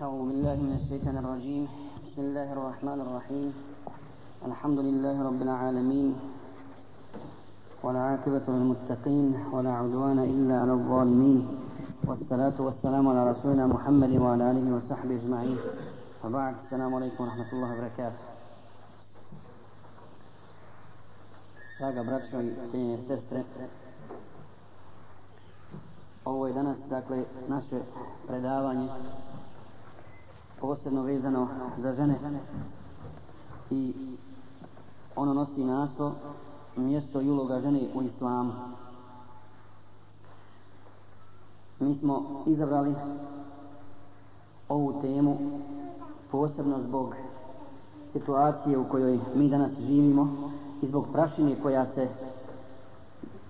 أعوذ بالله من الشيطان الرجيم. بسم الله الرحمن الرحيم. الحمد لله رب العالمين والعاقبة للمتقين ولا عدوان إلا على الظالمين. والصلاة والسلام على رسولنا محمد وعلى آله وصحبه أجمعين. وبعد السلام عليكم ورحمة الله وبركاته. Draga braćo i cijenjene sestre, ovo je danas, dakle, naše predavanje posebno vezano za žene i ono nosi naslov mjesto i uloga žene u islamu. Mi smo izabrali ovu temu posebno zbog situacije u kojoj mi danas živimo i zbog prašine koja se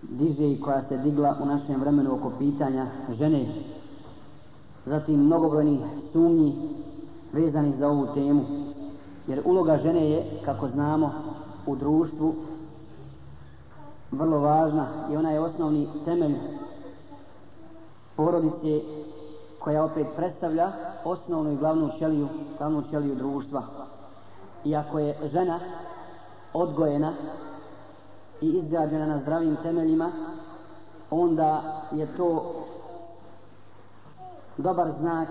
diže i koja se digla u našem vremenu oko pitanja žene. Zatim mnogobrojni sumnji vezanih za ovu temu. Jer uloga žene je, kako znamo, u društvu vrlo važna i ona je osnovni temelj porodice koja opet predstavlja osnovnu i glavnu ćeliju, glavnu ćeliju društva. I ako je žena odgojena i izgrađena na zdravim temeljima, onda je to dobar znak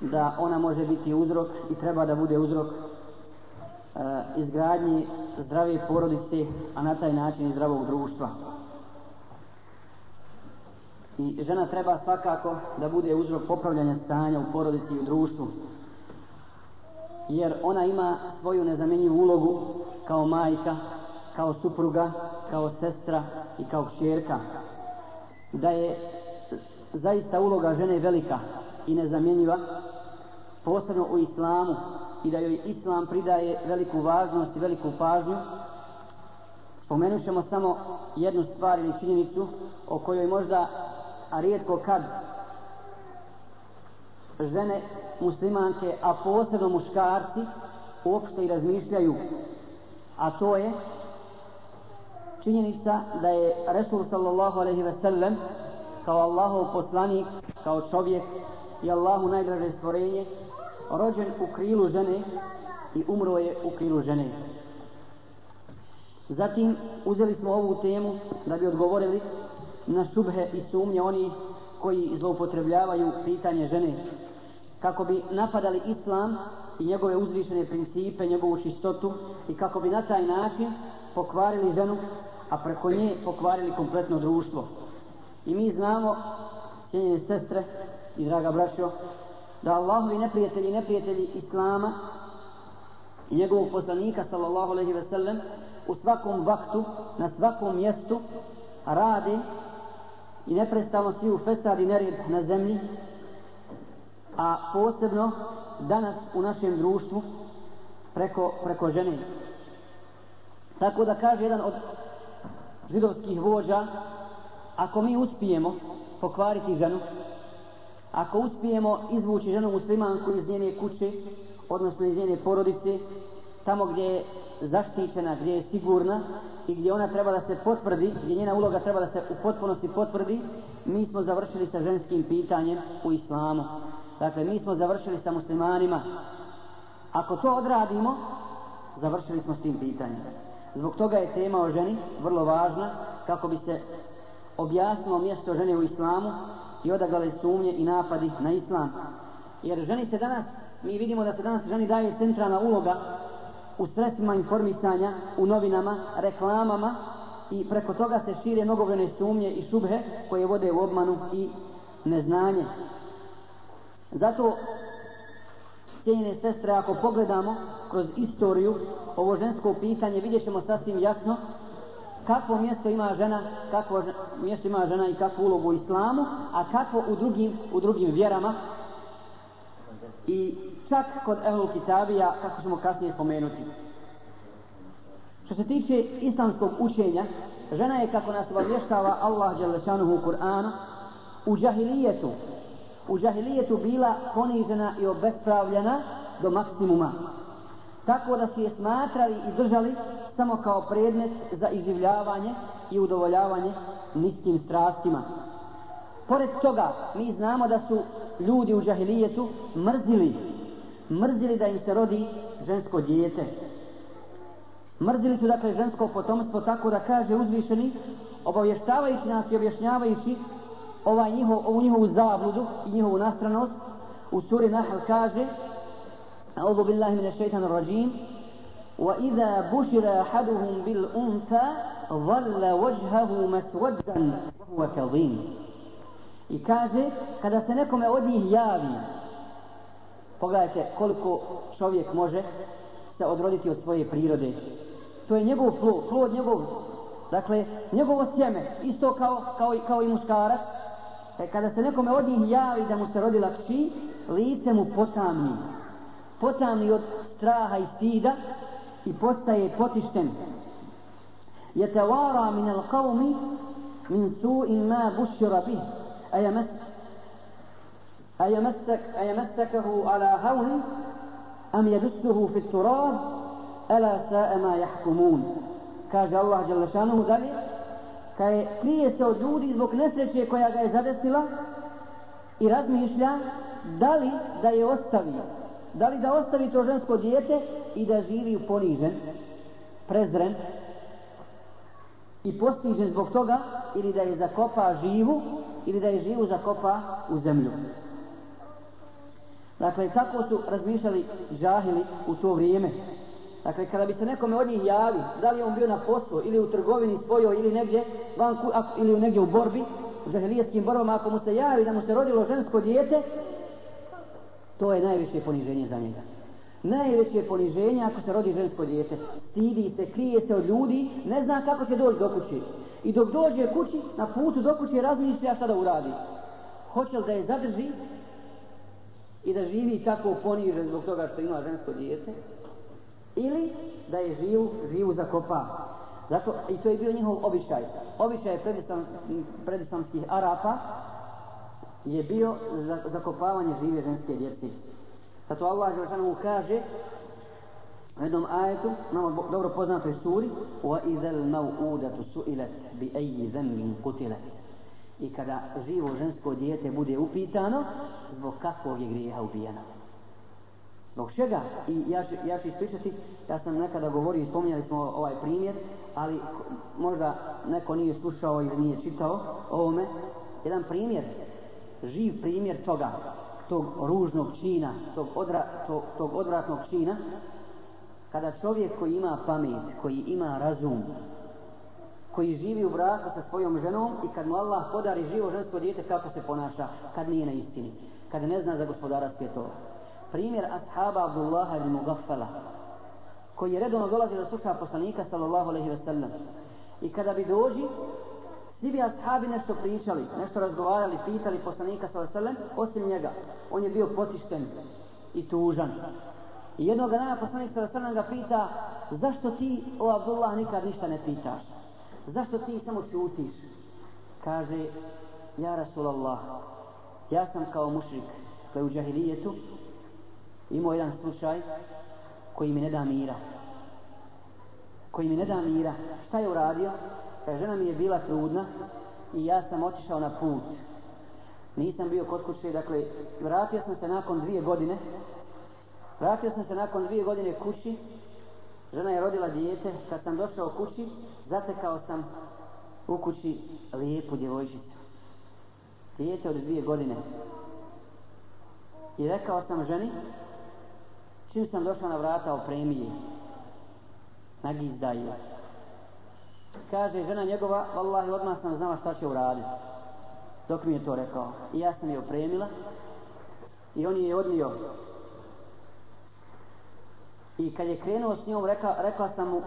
da ona može biti uzrok i treba da bude uzrok e, izgradnji zdrave porodice, a na taj način i zdravog društva. I žena treba svakako da bude uzrok popravljanja stanja u porodici i u društvu. Jer ona ima svoju nezamenjivu ulogu kao majka, kao supruga, kao sestra i kao kćerka. Da je zaista uloga žene velika i nezamjenjiva, posebno u islamu, i da joj islam pridaje veliku važnost i veliku pažnju, spomenut ćemo samo jednu stvar ili činjenicu o kojoj možda, a rijetko kad, žene muslimanke, a posebno muškarci, uopšte i razmišljaju, a to je činjenica da je Resul sallallahu alaihi ve sellem kao Allahov poslanik, kao čovjek i Allahu najdraže stvorenje, rođen u krilu žene i umro je u krilu žene. Zatim uzeli smo ovu temu da bi odgovorili na šubhe i sumnje oni koji zloupotrebljavaju pitanje žene kako bi napadali islam i njegove uzvišene principe, njegovu čistotu i kako bi na taj način pokvarili ženu, a preko nje pokvarili kompletno društvo. I mi znamo, cijenjene sestre i draga braćo, da Allahovi neprijatelji i neprijatelji Islama i njegovog poslanika sallallahu alaihi ve sellem u svakom vaktu, na svakom mjestu rade i neprestano svi u fesad i nered na zemlji a posebno danas u našem društvu preko, preko žene. Tako da kaže jedan od židovskih vođa, ako mi uspijemo pokvariti ženu, ako uspijemo izvući ženu muslimanku iz njene kuće, odnosno iz njene porodice, tamo gdje je zaštićena, gdje je sigurna i gdje ona treba da se potvrdi, gdje njena uloga treba da se u potpunosti potvrdi, mi smo završili sa ženskim pitanjem u islamu. Dakle, mi smo završili sa muslimanima. Ako to odradimo, završili smo s tim pitanjem. Zbog toga je tema o ženi vrlo važna, kako bi se objasnilo mjesto žene u islamu i odaglale sumnje i napadi na islam. Jer ženi se danas, mi vidimo da se danas ženi daje centralna uloga u sredstvima informisanja, u novinama, reklamama i preko toga se šire mnogobrojne sumnje i šubhe koje vode u obmanu i neznanje. Zato, cijenjene sestre, ako pogledamo kroz istoriju ovo žensko pitanje, vidjet ćemo sasvim jasno kakvo mjesto ima žena, kakvo mjesto ima žena i kakvu ulogu u islamu, a kakvo u drugim, u drugim vjerama. I čak kod Ehlul Kitabija, kako ćemo kasnije spomenuti. Što se tiče islamskog učenja, žena je, kako nas obavještava Allah Đelešanuhu u Kur'anu, u džahilijetu, u džahilijetu bila ponižena i obespravljena do maksimuma. Tako da su je smatrali i držali samo kao predmet za iživljavanje i udovoljavanje niskim strastima. Pored toga, mi znamo da su ljudi u džahilijetu mrzili, mrzili da im se rodi žensko dijete. Mrzili su dakle žensko potomstvo tako da kaže uzvišeni, obavještavajući nas i objašnjavajući ovaj njihov, ovu njihovu zabludu i njihovu nastranost, u suri Nahl kaže أعوذ بالله من الشيطان الرجيم وإذا بشر أحدهم بالأنثى ظل وجهه مسودا وهو كظيم I kaže, kada se nekome od njih javi, pogledajte koliko čovjek može se odroditi od svoje prirode. To je njegov plod, plod njegov, dakle, njegovo sjeme, isto kao, kao, kao i muškarac. E, kada se nekome od njih javi da mu se rodila kći, lice mu potamni. Potamni od straha i stida i postaje potišten. يتوارى من القوم من سوء ما بشر به أيمس أيمسك أيمسكه على هون أم يدسه في التراب ألا ساء ما يحكمون kaže Allah Đelešanuhu dalje kaj krije se od ljudi zbog nesreće koja ga je zadesila i razmišlja da li da je ostavi da li da ostavi to žensko dijete i da živi ponižen prezren i postižen zbog toga ili da je zakopa živu ili da je živu zakopa u zemlju. Dakle, tako su razmišljali džahili u to vrijeme. Dakle, kada bi se nekome od njih javi, da li on bio na poslu ili u trgovini svojoj ili negdje, vanku, ili negdje u borbi, u džahilijeskim borbama, ako mu se javi da mu se rodilo žensko dijete, to je najveće poniženje za njega. Najveće poniženje ako se rodi žensko dijete. Stidi se, krije se od ljudi, ne zna kako će doći do kući. I dok dođe kući, na putu do kući razmišlja šta da uradi. Hoće li da je zadrži i da živi tako ponižen zbog toga što ima žensko dijete? Ili da je živu, živu zakopa. Zato, I to je bio njihov običaj. Običaj predislam, predislamskih Arapa je bio zakopavanje žive ženske djece. Zato Allah Želešanu kaže u jednom ajetu, nama dobro poznatoj suri وَإِذَا الْمَوْءُودَةُ سُئِلَتْ بِأَيِّ ذَنْبٍ قُتِلَتْ I kada živo žensko dijete bude upitano, zbog kakvog je grijeha ubijeno. Zbog čega? I ja ću, ja ću ispričati, ja sam nekada govorio i spominjali smo ovaj primjer, ali možda neko nije slušao ili nije čitao ovome. Jedan primjer, živ primjer toga tog ružnog čina, tog, odra, tog, tog odvratnog čina, kada čovjek koji ima pamet, koji ima razum, koji živi u braku sa svojom ženom i kad mu Allah podari živo žensko dijete, kako se ponaša, kad nije na istini, kad ne zna za gospodara svjetova. Primjer ashaba Abdullaha ibn Mugaffala, koji je redovno dolazi da sluša poslanika, sallallahu alaihi ve sellem, i kada bi dođi, Svi bi ashabi nešto pričali, nešto razgovarali, pitali poslanika sa veselem, osim njega. On je bio potišten i tužan. I jednog dana poslanik sa veselem ga pita, zašto ti, o Abdullah, nikad ništa ne pitaš? Zašto ti samo čutiš? Kaže, ja Rasulallah, ja sam kao mušrik, koji je u džahilijetu, imao jedan slučaj koji mi ne da mira. Koji mi ne da mira. Šta je uradio? Kaže, žena mi je bila trudna i ja sam otišao na put. Nisam bio kod kuće, dakle, vratio sam se nakon dvije godine. Vratio sam se nakon dvije godine kući. Žena je rodila dijete. Kad sam došao kući, zatekao sam u kući lijepu djevojčicu. Dijete od dvije godine. I rekao sam ženi, čim sam došao na vrata opremije, nagizdaju. Kaže žena njegova, vallahi odmah sam znala šta će uraditi. Dok mi je to rekao. I ja sam je opremila. I on je odnio. I kad je krenuo s njom, rekla, rekla sam mu,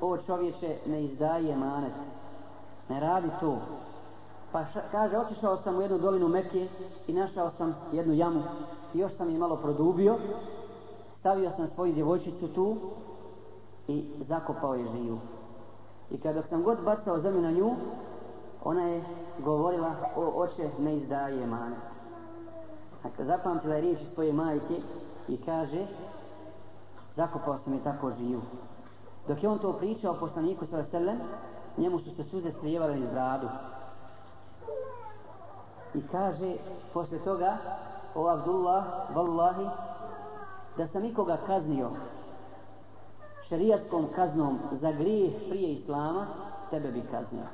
o čovječe, ne izdaje manet. Ne radi to. Pa ša, kaže, otišao sam u jednu dolinu Mekije i našao sam jednu jamu. I još sam je malo produbio. Stavio sam svoju djevojčicu tu i zakopao je živu. I kada sam god bacao zemlju na nju, ona je govorila, o oče, ne izdaje mane. Dakle, zapamtila je riječi svoje majke i kaže, zakopao sam je tako živu. Dok je on to pričao poslaniku sa veselem, njemu su se suze slijevale iz bradu. i kaže posle toga o Abdullah, vallahi, da sam ikoga kaznio šerijatskom kaznom za grijeh prije Islama, tebe bi kaznio.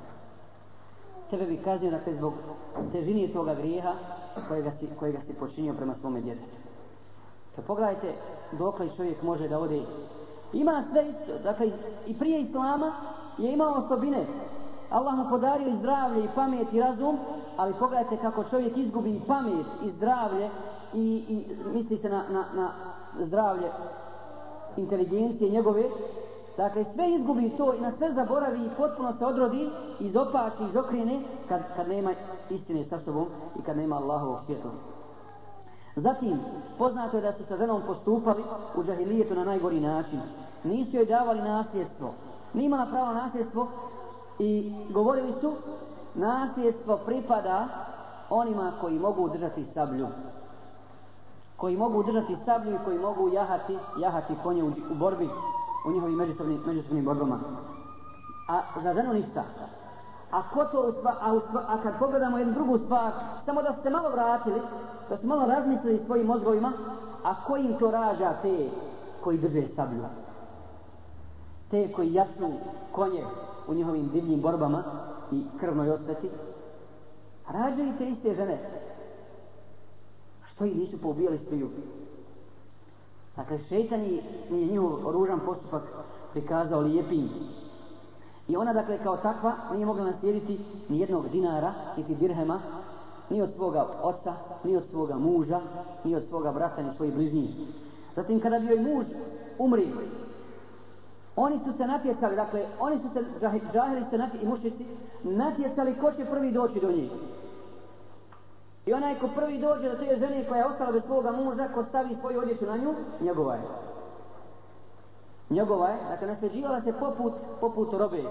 Tebe bi kaznio, dakle, zbog težinije toga grijeha kojega si, kojega si počinio prema svome djetetu. Kad pogledajte dokle čovjek može da ode, ima sve isto, dakle, i prije Islama je imao osobine. Allah mu podario i zdravlje, i pamet, i razum, ali pogledajte kako čovjek izgubi i pamet, i zdravlje, i, i misli se na, na, na zdravlje inteligencije njegove, dakle sve izgubi to i na sve zaboravi i potpuno se odrodi, izopači, izokrene, kad, kad nema istine sa sobom i kad nema Allahovog svjetla. Zatim, poznato je da su sa ženom postupali u džahilijetu na najgori način. Nisu joj davali nasljedstvo. Nije imala pravo nasljedstvo i govorili su nasljedstvo pripada onima koji mogu držati sablju koji mogu držati sablju i koji mogu jahati, jahati konje u, u borbi, u njihovim međusobnim, međusobnim borbama. A za ženu ništa. A ko to ustva, a, ustva, a kad pogledamo jednu drugu stvar, samo da su se malo vratili, da su malo razmislili svojim mozgovima, a ko im to rađa te koji drže sablju? Te koji jaču konje u njihovim divljim borbama i krvnoj osveti? Rađaju te iste žene, Što ih nisu poubijali sviju? Dakle, šeitan je njihov ružan postupak prikazao lijepim. I ona, dakle, kao takva, nije mogla naslijediti ni jednog dinara, niti dirhema, ni od svoga oca, ni od svoga muža, ni od svoga brata, ni svojih bližnjih. Zatim, kada bi joj muž umri, oni su se natjecali, dakle, oni su se, džahili se natjecali, i mušici, natjecali ko će prvi doći do njih. I onaj ko prvi dođe do te žene koja je ostala bez svoga muža, ko stavi svoju odjeću na nju, njegova je. Njegova je, dakle, nasljeđivala se poput, poput robe.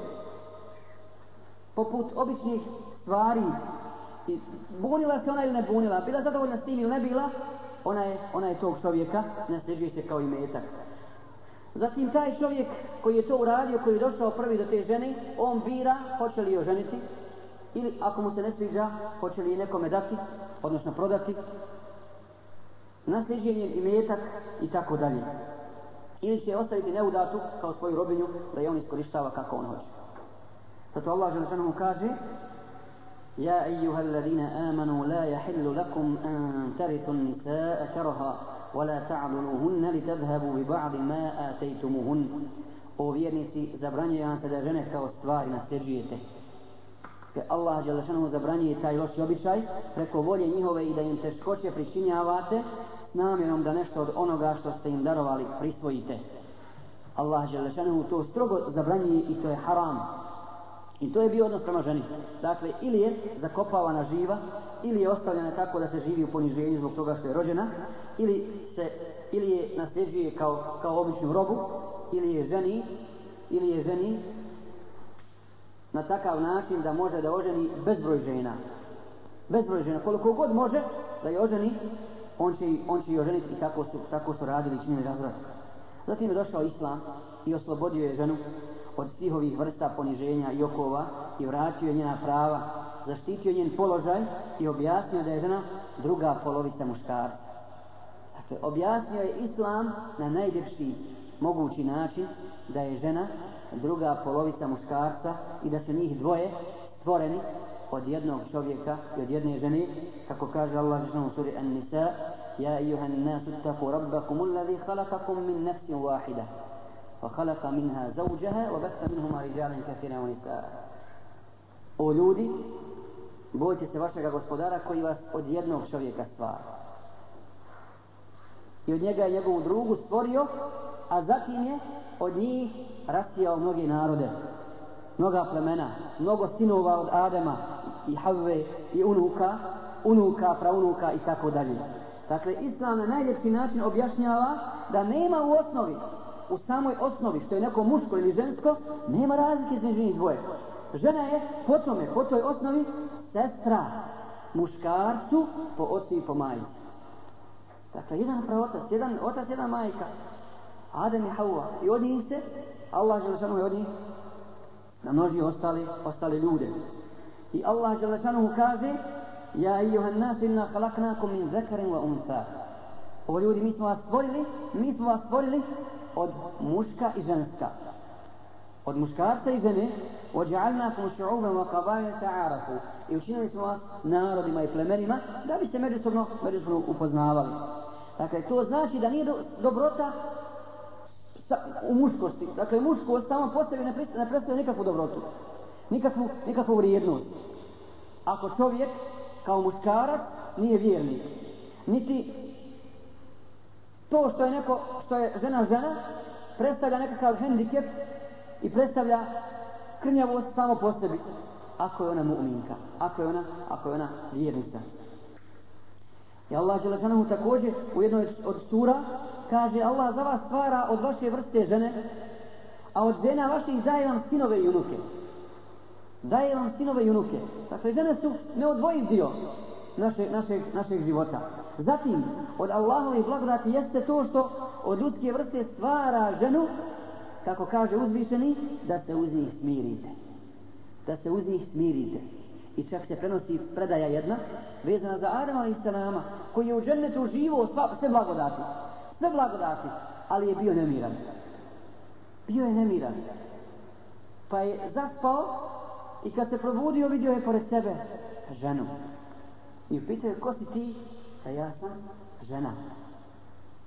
Poput običnih stvari. I bunila se ona ili ne bunila, bila zadovoljna s tim ili ne bila, ona je, ona je tog čovjeka, nasljeđuje se kao i metak. Zatim taj čovjek koji je to uradio, koji je došao prvi do te žene, on bira hoće li joj ženiti, ili ako mu se ne sviđa, hoće li nekome dati, odnosno prodati, nasljeđenje i metak i tako dalje. Ili će ostaviti neudatu kao svoju robinju da je on iskorištava kako on hoće. Zato Allah žele mu kaže Ja ejuha alladine amanu la jahillu lakum an tarithu nisa'a karaha wa la ta'duluhunna li tadhabu bi ba'di ma atejtumuhun. O vjernici, zabranjuje vam se da žene kao stvari nasljeđujete te Allah Đelešanu zabranjuje taj loš običaj preko volje njihove i da im teškoće pričinjavate s namjerom da nešto od onoga što ste im darovali prisvojite. Allah Đelešanu to strogo zabranjuje i to je haram. I to je bio odnos prema ženi. Dakle, ili je zakopavana živa, ili je ostavljena tako da se živi u poniženju zbog toga što je rođena, ili, se, ili je nasljeđuje kao, kao običnu robu, ili je ženi, ili je ženi na takav način da može da oženi bezbroj žena. Bezbroj žena. Koliko god može da je oženi, on će, on će i oženiti i tako su, tako su radili i činili razvrat. Zatim je došao Islam i oslobodio je ženu od svih ovih vrsta poniženja i okova i vratio je njena prava, zaštitio njen položaj i objasnio da je žena druga polovica muškarca. Dakle, objasnio je Islam na najljepši mogući način da je žena druga polovica muškarca i da su njih dvoje stvoreni od jednog čovjeka i od jedne žene kako kaže Allah u suri An-Nisa Ja ejuhan nasu taku rabbakum alladhi khalaqakum min nafsin wahida wa khalaqa minha zawjaha wa batha minhuma rijalan kathira wa nisa. O ljudi bojte se vašeg gospodara koji vas od jednog čovjeka stvara i od njega je njegovu drugu stvorio a zatim je od njih rasijao mnoge narode, mnoga plemena, mnogo sinova od Adema i Havve i unuka, unuka, praunuka i tako dalje. Dakle, Islam na najljepši način objašnjava da nema u osnovi, u samoj osnovi, što je neko muško ili žensko, nema razlike između njih dvoje. Žena je po tome, po toj osnovi, sestra muškarcu po ocu i po majici. Dakle, jedan praotac, jedan otac, jedan majka. Adem i Hawa. I od njih se, Allah Želešanu je od njih namnožio ostali, ostali ljude. I Allah Želešanu kaže Ja ejuhan nas inna halaknakum min zekarin wa untha. Ovo ljudi, mi smo vas stvorili, mi smo vas stvorili od muška i ženska. Od muškarca i žene, ođa'alnakum šu'uban wa qabaila ta'arafu. I učinili smo vas narodima i plemenima da bi se međusobno, međusobno upoznavali. Dakle, to znači da nije do, dobrota sa, u muškosti. Dakle, muškost samo po sebi ne, ne predstavlja nikakvu dobrotu. Nikakvu, nikakvu vrijednost. Ako čovjek kao muškarac nije vjernik. Niti to što je neko, što je žena žena, predstavlja nekakav hendikep i predstavlja krnjavost samo po sebi. Ako je ona mu'minka, ako je ona, ako je ona vjernica. I Allah Želešanohu također u jednoj od sura kaže Allah za vas stvara od vaše vrste žene, a od žena vaših daje vam sinove i unuke. Daje vam sinove i unuke. Dakle, žene su neodvojiv dio naše, našeg, našeg života. Zatim, od Allahovih blagodati jeste to što od ljudske vrste stvara ženu, kako kaže uzvišeni, da se uz njih smirite. Da se uz njih smirite. I čak se prenosi predaja jedna, vezana za Adam a.s. koji je u džennetu živo sva, sve blagodati. Sve blagodati, ali je bio nemiran. Bio je nemiran. Pa je zaspao i kad se probudio vidio je pored sebe ženu. I upitao je ko si ti? Pa ja sam žena.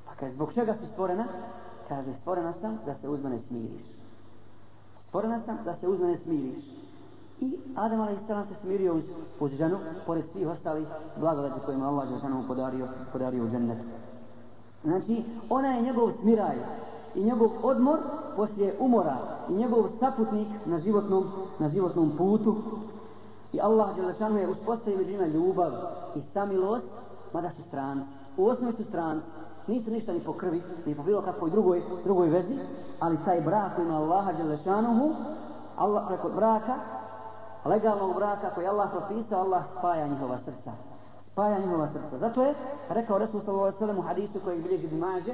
Pa kaže zbog čega si stvorena? Kaže stvorena sam da se uz mene smiriš. Stvorena sam da se uz mene smiriš. I Adam a.s. se smirio uz, uz ženu, pored svih ostalih blagodati kojima Allah je ženu podario, podario u džennetu. Znači, ona je njegov smiraj i njegov odmor poslije umora i njegov saputnik na životnom, na životnom putu. I Allah Đelešanu je uspostavio među njima ljubav i samilost, mada su stranci. U osnovi su stranci. Nisu ništa ni po krvi, ni po bilo kakvoj drugoj, drugoj vezi, ali taj brak koji ima Allaha Đelešanuhu, Allah preko braka, legalnog braka koji Allah propisao, Allah spaja njihova srca. Spaja njihova srca. Zato je rekao Resul sallallahu alejhi ve sellem u hadisu koji bilježi Ibn Mađe,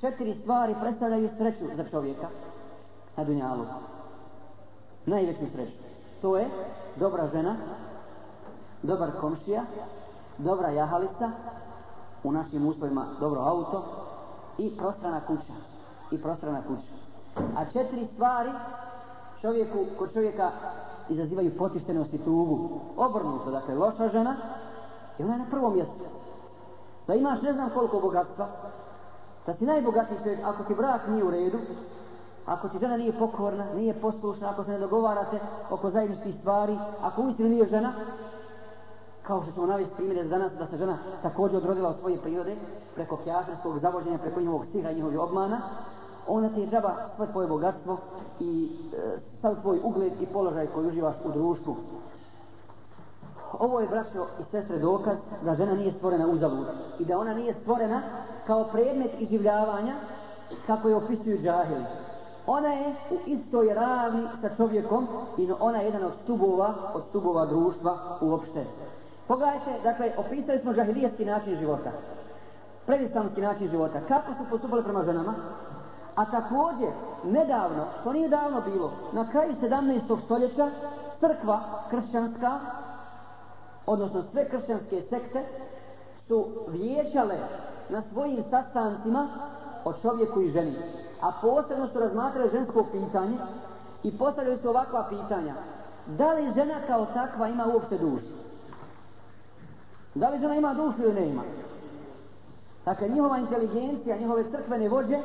četiri stvari predstavljaju sreću za čovjeka na dunjalu. Najveću sreću. To je dobra žena, dobar komšija, dobra jahalica, u našim uslovima dobro auto i prostrana kuća. I prostrana kuća. A četiri stvari čovjeku, kod čovjeka izazivaju potištenost i tugu. Obrnuto, dakle, loša žena i ona je na prvom mjestu. Da imaš ne znam koliko bogatstva, da si najbogatiji čovjek, ako ti brak nije u redu, ako ti žena nije pokorna, nije poslušna, ako se ne dogovarate oko zajedničkih stvari, ako uistinu nije žena, kao što ćemo navesti primjere za danas, da se žena također odrodila od svoje prirode, preko kjafirskog zavođenja, preko njihovog sira i njihovog obmana, ona ti je džaba sve tvoje bogatstvo i e, sav tvoj ugled i položaj koji uživaš u društvu. Ovo je, braćo i sestre, dokaz da žena nije stvorena uzalud i da ona nije stvorena kao predmet iživljavanja kako je opisuju džahili. Ona je u istoj ravni sa čovjekom i ona je jedan od stubova, od stubova društva uopšte. Pogledajte, dakle, opisali smo džahilijski način života. Predislamski način života. Kako su postupali prema ženama? A također, nedavno, to nije davno bilo, na kraju 17. stoljeća, crkva kršćanska, odnosno sve kršćanske sekte, su vječale na svojim sastancima o čovjeku i ženi. A posebno su razmatrali žensko pitanje i postavili su ovakva pitanja. Da li žena kao takva ima uopšte dušu? Da li žena ima dušu ili ne ima? Dakle, njihova inteligencija, njihove crkvene vođe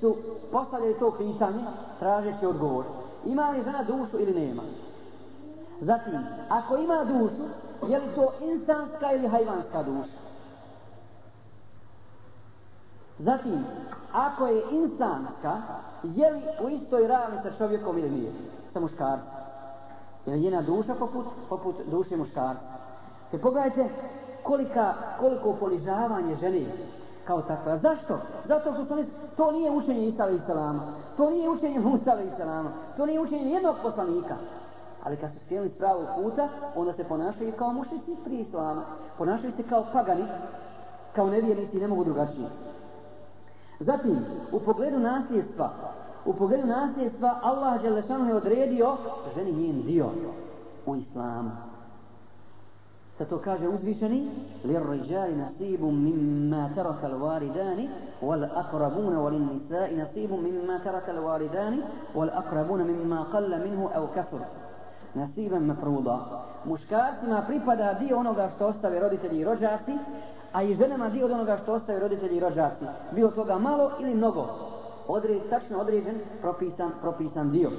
su postavljali to pitanje tražeći odgovor. Ima li žena dušu ili nema? Zatim, ako ima dušu, je li to insanska ili hajvanska duša? Zatim, ako je insanska, je li u istoj ravni sa čovjekom ili nije? Sa muškarcem. Je li njena duša poput, poput duše muškarca? Te pogledajte kolika, koliko ponižavanje žene kao takva. Zašto? Zato što su to nije učenje Isa i salama. To nije učenje Musa i salama. To nije učenje jednog poslanika. Ali kad su skrenuli s pravog puta, onda se ponašaju kao mušici prije Islama. Ponašaju se kao pagani, kao nevjernici i ne mogu drugačije. Zatim, u pogledu nasljedstva, u pogledu nasljedstva Allah Želešanu je odredio ženi njen dio u islamu. Zato kaže uzvišeni لِلْرِجَالِ نَصِيبٌ مِمَّا تَرَكَ الْوَالِدَانِ وَالْأَقْرَبُونَ وَلِلنِّسَاءِ نَصِيبٌ مِمَّا تَرَكَ الْوَالِدَانِ وَالْأَقْرَبُونَ مِمَّا قَلَّ مِنْهُ أَوْ كَثُرَ nasiban mafruda. Muškarcima pripada dio onoga što ostave roditelji i rođaci, a i ženama dio od onoga što ostave roditelji i rođaci. Bilo toga malo ili mnogo. Odre, tačno određen, propisan, propisan dio.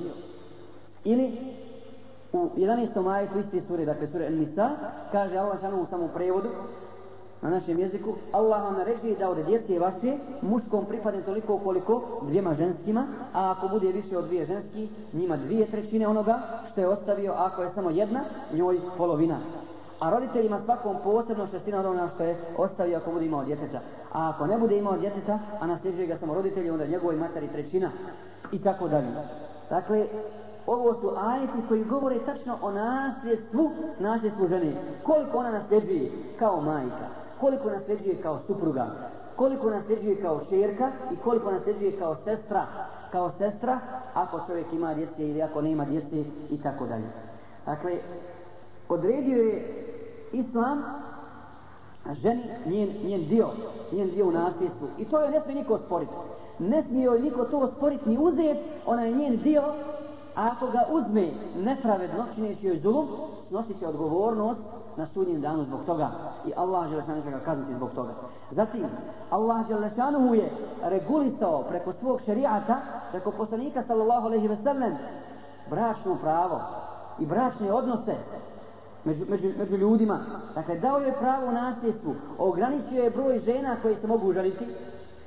Ili u 11. majetu isti sure, dakle sure Nisa, kaže Allah šanom u samom prevodu, na našem jeziku, Allah vam naređuje da od djece vaše muškom pripadne toliko koliko dvijema ženskima, a ako bude više od dvije ženski, njima dvije trećine onoga što je ostavio, a ako je samo jedna, njoj polovina. A roditeljima svakom posebno šestina od onoga što je ostavio ako bude imao djeteta. A ako ne bude imao djeteta, a nasljeđuje ga samo roditelji, onda njegovoj materi trećina. I tako dalje. Dakle, ovo su ajeti koji govore tačno o nasljedstvu, nasljedstvu žene. Koliko ona nasljeđuje kao majka, koliko nasljeđuje kao supruga, koliko nasljeđuje kao čerka i koliko nasljeđuje kao sestra, kao sestra ako čovjek ima djece ili ako nema djece i tako dalje. Dakle, odredio je islam ženi njen, njen dio, njen dio u nasljedstvu. I to je ne smije niko osporiti. Ne smije joj niko to osporiti ni uzeti, ona je njen dio A ako ga uzme nepravedno, čineći joj zulum, snosit će odgovornost na sudnjem danu zbog toga. I Allah Đelešanu će ga kazniti zbog toga. Zatim, Allah Đelešanu je regulisao preko svog šerijata, preko poslanika sallallahu alaihi ve sellem, bračno pravo i bračne odnose među, među, među ljudima. Dakle, dao je pravo u nasljedstvu, ograničio je broj žena koje se mogu ženiti,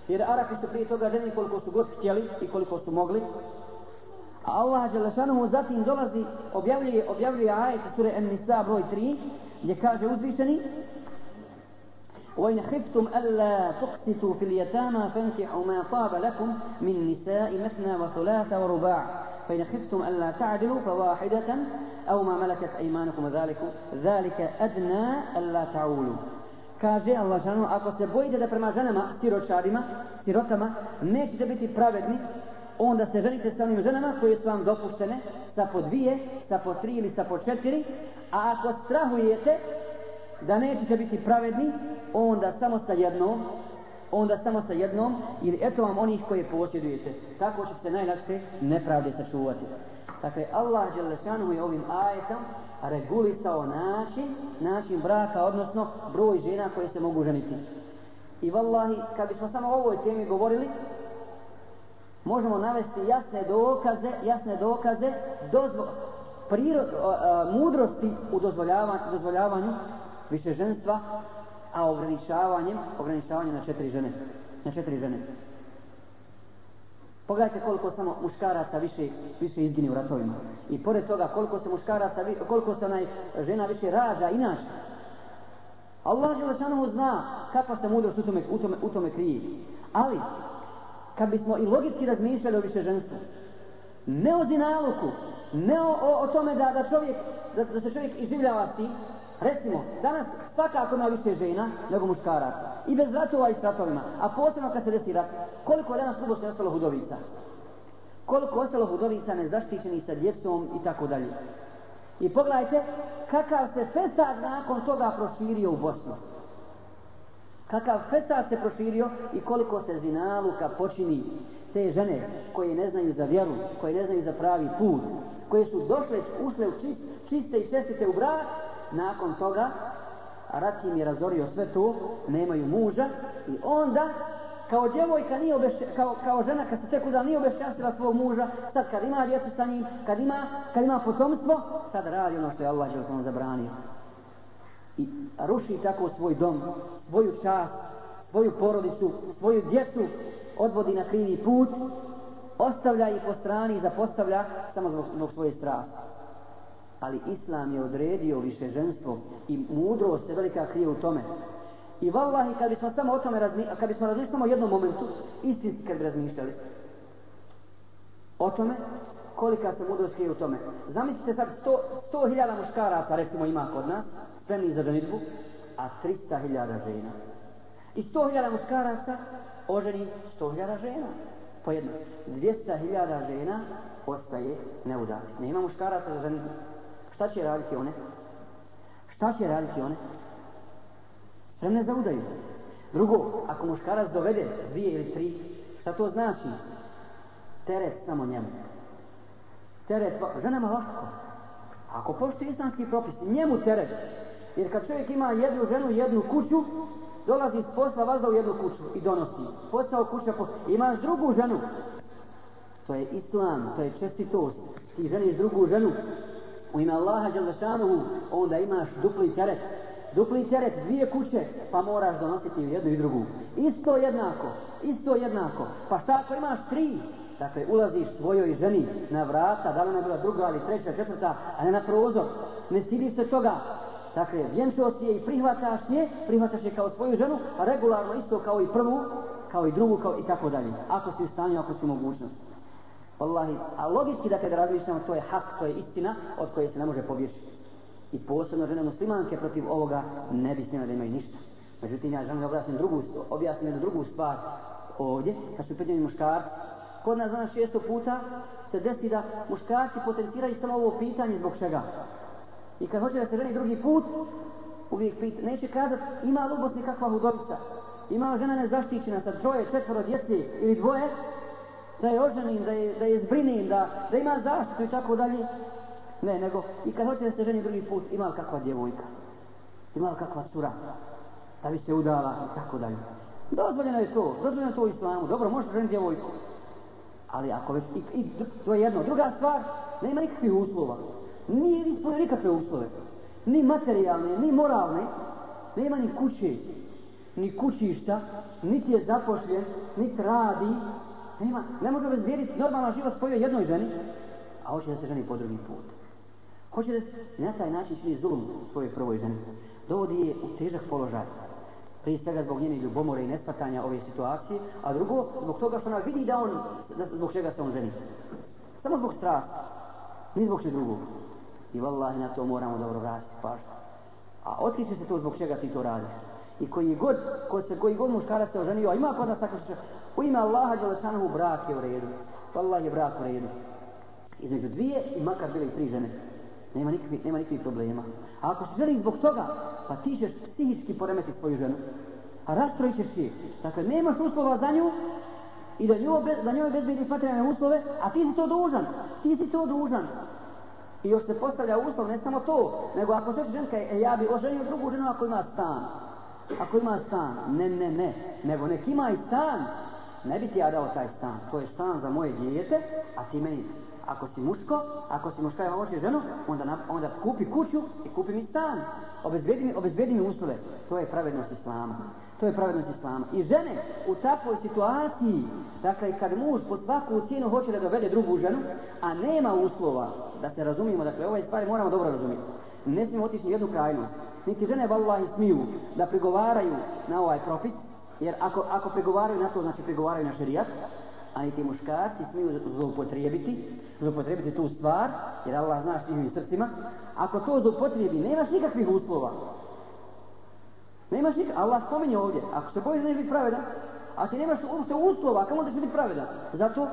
jer Arapi su prije toga ženili koliko su god htjeli i koliko su mogli, A Allah Đelešanuhu zatim dolazi, objavljuje, objavljuje ajet sure An-Nisa broj 3, gdje kaže uzvišeni وَإِنْ خِفْتُمْ أَلَّا تُقْسِتُوا فِي الْيَتَامَى فَانْكِحُوا مَا طَابَ لَكُمْ مِنْ نِسَاءِ مَثْنَى وَثُلَاثَ وَرُبَاعَ فَإِنْ خِفْتُمْ أَلَّا تَعْدِلُوا فَوَاحِدَةً أَوْ مَا مَلَكَتْ أَيْمَانُكُمْ ذَلِكُ ذَلِكَ أَدْنَى أَلَّا تَعُولُوا Kaže Allah žanu, ako se bojite da prema ženama, siročarima, sirotama, nećete biti pravedni, onda se ženite sa onim ženama koje su vam dopuštene sa po dvije, sa po tri ili sa po četiri, a ako strahujete da nećete biti pravedni, onda samo sa jednom, onda samo sa jednom, ili eto vam onih koje posjedujete. Tako će se najlakše nepravde sačuvati. Dakle, Allah Đelešanu je ovim ajetom regulisao način, način braka, odnosno broj žena koje se mogu ženiti. I vallahi, kad bismo samo o ovoj temi govorili, možemo navesti jasne dokaze, jasne dokaze dozvo, prirod, a, a, e, mudrosti u dozvoljavanju, dozvoljavanju više ženstva, a ograničavanjem, ograničavanjem na četiri žene. Na četiri žene. Pogledajte koliko samo muškaraca više, više izgini u ratovima. I pored toga koliko se muškaraca, koliko se onaj žena više rađa inače. Allah Želešanomu zna kakva se mudrost u tome, u tome, u tome krije. Ali, kad bismo i logički razmišljali o više ženstvu, ne o zinaluku, ne o, o, o tome da, da, čovjek, da, da se čovjek iživljava s tim, recimo, danas svakako ima više žena nego muškaraca, i bez ratova i s ratovima, a posebno kad se desi rat, koliko je danas u Bosni ostalo hudovica? Koliko ostalo hudovica nezaštićeni sa djecom i tako dalje? I pogledajte kakav se fesad nakon toga proširio u Bosnu. Kakav fesad se proširio i koliko se zinaluka počini te žene koje ne znaju za vjeru, koje ne znaju za pravi put, koje su došle, ušle u čist, čiste i čestite u brak, nakon toga rat im je razorio sve to, nemaju muža i onda kao djevojka nije obešća, kao, kao žena kad se tek udala nije obešćastila svog muža, sad kad ima djecu sa njim, kad ima, kad ima potomstvo, sad radi ono što je Allah je zabranio. I ruši tako svoj dom, svoju čast, svoju porodicu, svoju djecu, odvodi na krivi put, ostavlja ih po strani i zapostavlja samo zbog, zbog svoje strasti. Ali Islam je odredio više ženstvo i mudrost se velika krije u tome. I vallahi, kad bismo samo o tome razmi, kad bismo razmišljali samo u jednom momentu, istinski kad bi razmišljali, o tome, kolika se mudrost krije u tome. Zamislite sad, sto, sto hiljada muškaraca, recimo, ima kod nas, spremni za ženitbu, a 300.000 žena. I 100.000 muškaraca oženi 100.000 žena. Po jedno. 200.000 žena ostaje neudati. Nema muškaraca za ženitbu. Šta će raditi one? Šta će raditi one? Spremne za udaju. Drugo, ako muškarac dovede dvije ili tri, šta to znači? Teret samo njemu. Teret, ženama lahko. Ako poštuje islamski propis, njemu teret. Jer kad čovjek ima jednu ženu, jednu kuću, dolazi s posla vazda u jednu kuću i donosi. Posao kuća, posla. Imaš drugu ženu. To je islam, to je čestitost. Ti ženiš drugu ženu. U ime Allaha Đelešanuhu, onda imaš dupli teret. Dupli teret, dvije kuće, pa moraš donositi jednu i drugu. Isto jednako, isto jednako. Pa šta ako imaš tri? Dakle, ulaziš svojoj ženi na vrata, da li ona bila druga ili treća, četvrta, a ne na prozor. Ne stidiš se toga. Dakle, vjenčao si je i prihvataš je, prihvataš je kao svoju ženu, a regularno isto kao i prvu, kao i drugu, kao i tako dalje. Ako si u stanju, ako si u mogućnosti. Wallahi, a logički dakle, da razmišljamo, to je hak, to je istina od koje se ne može pobjeći. I posebno žene muslimanke protiv ovoga ne bi smjela da imaju ništa. Međutim, ja želim da objasnim, drugu, objasnim jednu drugu stvar ovdje, kad su pitanje muškarci. Kod nas danas često puta se desi da muškarci potenciraju samo ovo pitanje zbog čega. I kad hoće da se ženi drugi put, uvijek pita, neće kazat ima li u Bosni kakva hudovica, ima li žena nezaštićena sa troje, četvoro djece ili dvoje, da je oženim, da je, da je zbrinim, da, da ima zaštitu i tako dalje. Ne, nego i kad hoće da se ženi drugi put, ima li kakva djevojka, ima li kakva cura, da bi se udala i tako dalje. Dozvoljeno je to, dozvoljeno je to u islamu. Dobro, možeš ženiti djevojku. Ali ako već, i, i, to je jedno. Druga stvar, nema nikakvih uslova. Nije ispunio nikakve uslove. Ni materijalne, ni moralne. Nema ni kuće, ni kućišta, niti je zapošljen, niti radi. Nema, ne može obezvijediti normalan život svojoj jednoj ženi, a hoće da se ženi po drugi put. Hoće da se na taj način čini zulum svojoj prvoj ženi. Dovodi je u težak položaj. Prije svega zbog njene ljubomore i nespatanja ove situacije, a drugo zbog toga što ona vidi da on, da zbog čega se on ženi. Samo zbog strasti, ni zbog čeg drugog. I vallahi na to moramo dobro rasti pažnju. A otkriće se to zbog čega ti to radiš. I koji god, ko se, koji god muškara se oženio, a ima kod nas takav slučaj, u ime Allaha Đelešanovu brak je u redu. Vallahi je brak u redu. Između dvije i makar bile i tri žene. Nema nikakvih, nema nikakvih problema. A ako se želi zbog toga, pa ti ćeš psihički poremeti svoju ženu. A rastrojit ćeš je. Dakle, nemaš uslova za nju i da, nju, da njoj bezbediš materijalne uslove, a ti si to dužan. Ti si to dužan. I još se postavlja uslov, ne samo to, nego ako se ženka, e, ja bi oženio drugu ženu ako ima stan. Ako ima stan, ne, ne, ne, nego nek ima i stan, ne bi ti ja dao taj stan. To je stan za moje dijete, a ti meni ako si muško, ako si muška ja hoće ženu, onda, na, onda kupi kuću i kupi mi stan. Obezbedi mi, obezbedi mi uslove. To je pravednost Islama. To je pravednost Islama. I žene u takvoj situaciji, dakle, kad muž po svaku cijenu hoće da dovede drugu ženu, a nema uslova, da se razumijemo, dakle, ove stvari moramo dobro razumjeti. Ne smijemo otići ni jednu krajnost. Niti žene, vallahi, smiju da prigovaraju na ovaj propis, jer ako, ako prigovaraju na to, znači prigovaraju na šerijat, a i ti muškarci smiju zloupotrijebiti, zloupotrijebiti tu stvar, jer Allah zna što njihovim srcima, ako to zloupotrijebi, nemaš nikakvih uslova. Nemaš nikakvih, Allah spominje ovdje, ako se bojiš da biti pravedan, a ti nemaš uopšte uslova, kamo da će biti pravedan? Zato,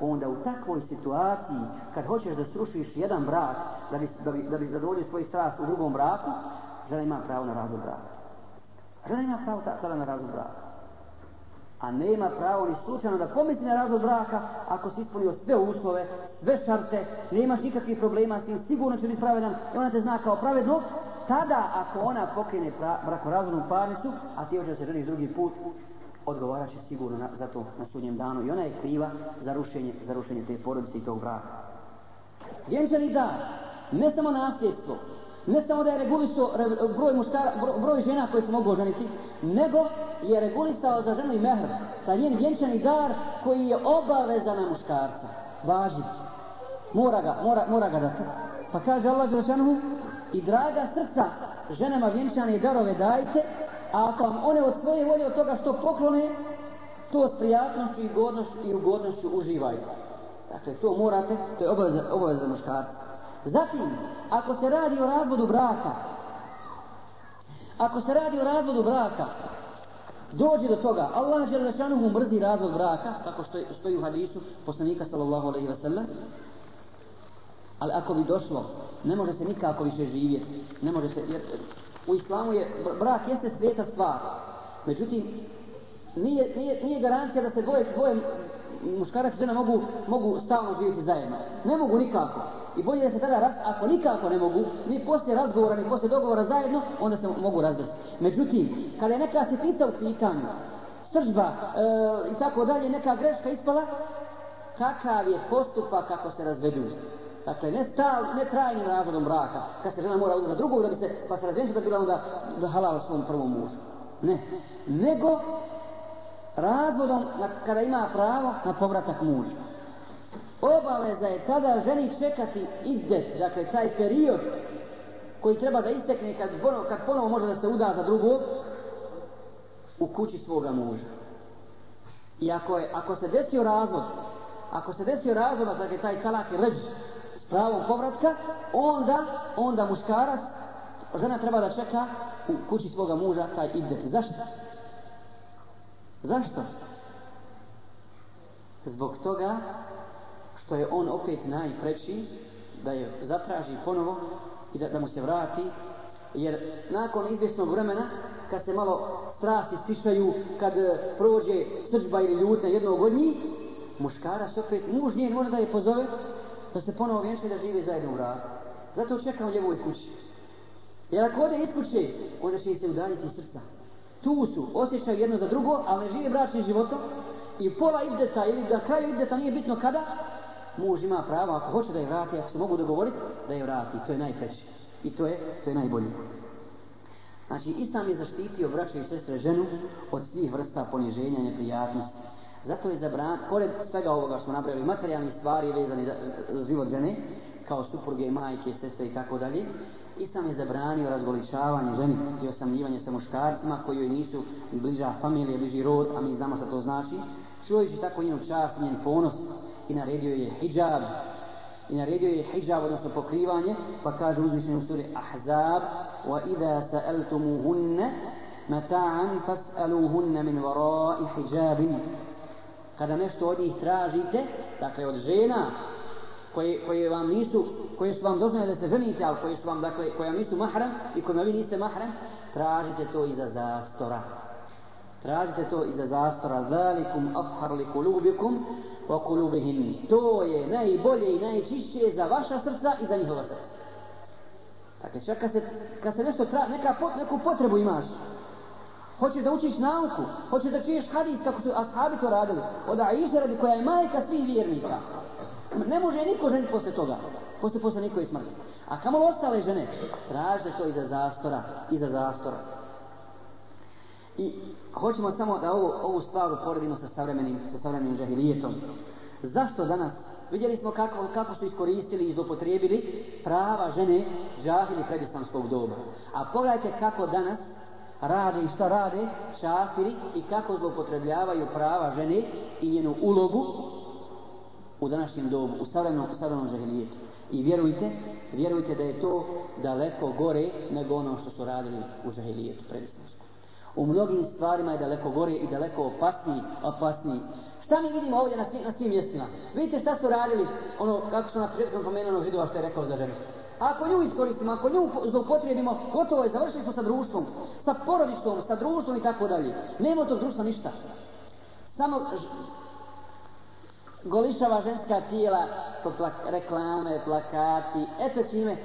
onda u takvoj situaciji, kad hoćeš da srušiš jedan brak, da bi, da bi, da bi zadovoljio svoj strast u drugom braku, žena ima pravo na razvod braka. Žena ima pravo tada na razvod braka a nema pravo ni slučajno da pomisli na razvod braka ako si ispunio sve uslove, sve šarte, nemaš nikakvih problema s tim, sigurno će biti pravedan i ona te zna kao pravedno, tada ako ona pokrene brakorazvodnu parnicu, a ti hoćeš da se ženiš drugi put, odgovarat će sigurno na, za to na sudnjem danu i ona je kriva za rušenje, za rušenje te porodice i tog braka. Vjenčani dar, ne samo nasljedstvo, ne samo da je regulisao broj, muškara, broj žena koje se mogu oženiti, nego je regulisao za ženu i mehr, taj njen vjenčani dar koji je obaveza na muškarca. Važi. Mora ga, mora, mora ga dati. Pa kaže Allah za i draga srca ženama vjenčane darove dajte, a ako vam one od svoje volje od toga što poklone, to s prijatnošću i, godnošću, i ugodnošću uživajte. Dakle, to morate, to je obaveza, obaveza muškarca. Zatim, ako se radi o razvodu braka, ako se radi o razvodu braka, dođe do toga, Allah žele da šanuhu mrzi razvod braka, kako što stoji u hadisu poslanika sallallahu alaihi ve sellem, Ali ako bi došlo, ne može se nikako više živjeti. Ne može se, jer u islamu je, brak jeste sveta stvar. Međutim, nije, nije, nije garancija da se dvoje, dvoje muškarac i žena mogu, mogu stalno živjeti zajedno. Ne mogu nikako. I bolje da se tada rast, ako nikako ne mogu, ni poslije razgovora, ni poslije dogovora zajedno, onda se mogu razvesti. Međutim, kada je neka sitnica u pitanju, stržba e, i tako dalje, neka greška ispala, kakav je postupak kako se razvedu? Dakle, ne stal, ne trajnim razvodom braka, kad se žena mora uzeti za drugog, da bi se, pa se razvenčila da bila onda da halala svom prvom mužu. Ne. Nego, razvodom na, kada ima pravo na povratak muža. Obaveza je tada ženi čekati idet, dakle taj period koji treba da istekne kad, ponovo, kad ponovo može da se uda za drugog u kući svoga muža. I ako, je, ako se desio razvod, ako se desio razvod, dakle taj talak je ređ pravom povratka, onda, onda muškarac, žena treba da čeka u kući svoga muža taj iddet. Zašto? Zašto? Zbog toga što je on opet najpreći da je zatraži ponovo i da, da mu se vrati jer nakon izvjesnog vremena kad se malo strasti stišaju kad e, prođe srđba ili ljutna jednog od njih muškarac opet muž njen može da je pozove da se ponovo vjenčaju da žive zajedno u braku. zato čekam u njevoj kući jer ako ode iz kuće onda će se udaljiti srca tu su, osjećaju jedno za drugo, ali ne žive bračnim životom i pola ideta ili da kraju ideta nije bitno kada, muž ima pravo, ako hoće da je vrati, ako se mogu dogovoriti, da je vrati. To je najpreće. I to je, to je najbolje. Znači, Islam je zaštitio braćo i sestre ženu od svih vrsta poniženja i neprijatnosti. Zato je zabran, pored svega ovoga što smo napravili, materijalni stvari vezani za, za život žene, kao supruge, majke, sestre i tako dalje, Islam je zabranio razgoličavanje ženi i osamljivanje sa muškarcima koji joj nisu bliža familija, bliži rod, a mi znamo šta to znači. Čuvajući tako njenu čast, njen ponos i naredio je hijab. I naredio je hijab, odnosno pokrivanje, pa kaže uzvišenje u suri Ahzab wa idha sa'altumuhunne mata'an fas'aluhunne min varai hijabin. Kada nešto od njih tražite, dakle od žena, koje, koje vam nisu, koje su vam dozvoljene da se ženite, ali koje su vam, dakle, koje vam nisu mahram i kojima vi niste mahram, tražite to iza zastora. Tražite to iza zastora. Zalikum afhar li kulubikum wa kulubihin. To je najbolje i najčišće za vaša srca i za njihova srca. Dakle, čak kad se, kad se nešto tra, neka pot, neku potrebu imaš, hoćeš da učiš nauku, hoćeš da čuješ hadis kako su ashabi to radili, od Aisha radi koja je majka svih vjernika, Ne može niko ženiti posle toga. Posle posle nikoj smrti. A kamo ostale žene? Tražite to iza zastora. Iza zastora. I hoćemo samo da ovu, ovu stvar uporedimo sa savremenim, sa savremenim žahilijetom. Zašto danas? Vidjeli smo kako, kako su iskoristili i zlopotrijebili prava žene džahili predislamskog doba. A pogledajte kako danas rade i šta rade šafiri i kako zlopotrebljavaju prava žene i njenu ulogu u današnjem dobu, u savremenom, u savremenom žahilijetu. I vjerujte, vjerujte da je to daleko gore nego ono što su radili u žahilijetu predislamsku. U mnogim stvarima je daleko gore i daleko opasniji, opasniji. Šta mi vidimo ovdje na svim, na svim mjestima? Vidite šta su radili, ono, kako su na početku pomenuo ono židova što je rekao za ženu. Ako nju iskoristimo, ako nju zloupotrijebimo, gotovo je, završili smo sa društvom, sa porodicom, sa društvom i tako dalje. Nema tog društva ništa. Samo golišava ženska tijela to plak reklame, plakati, eto čime,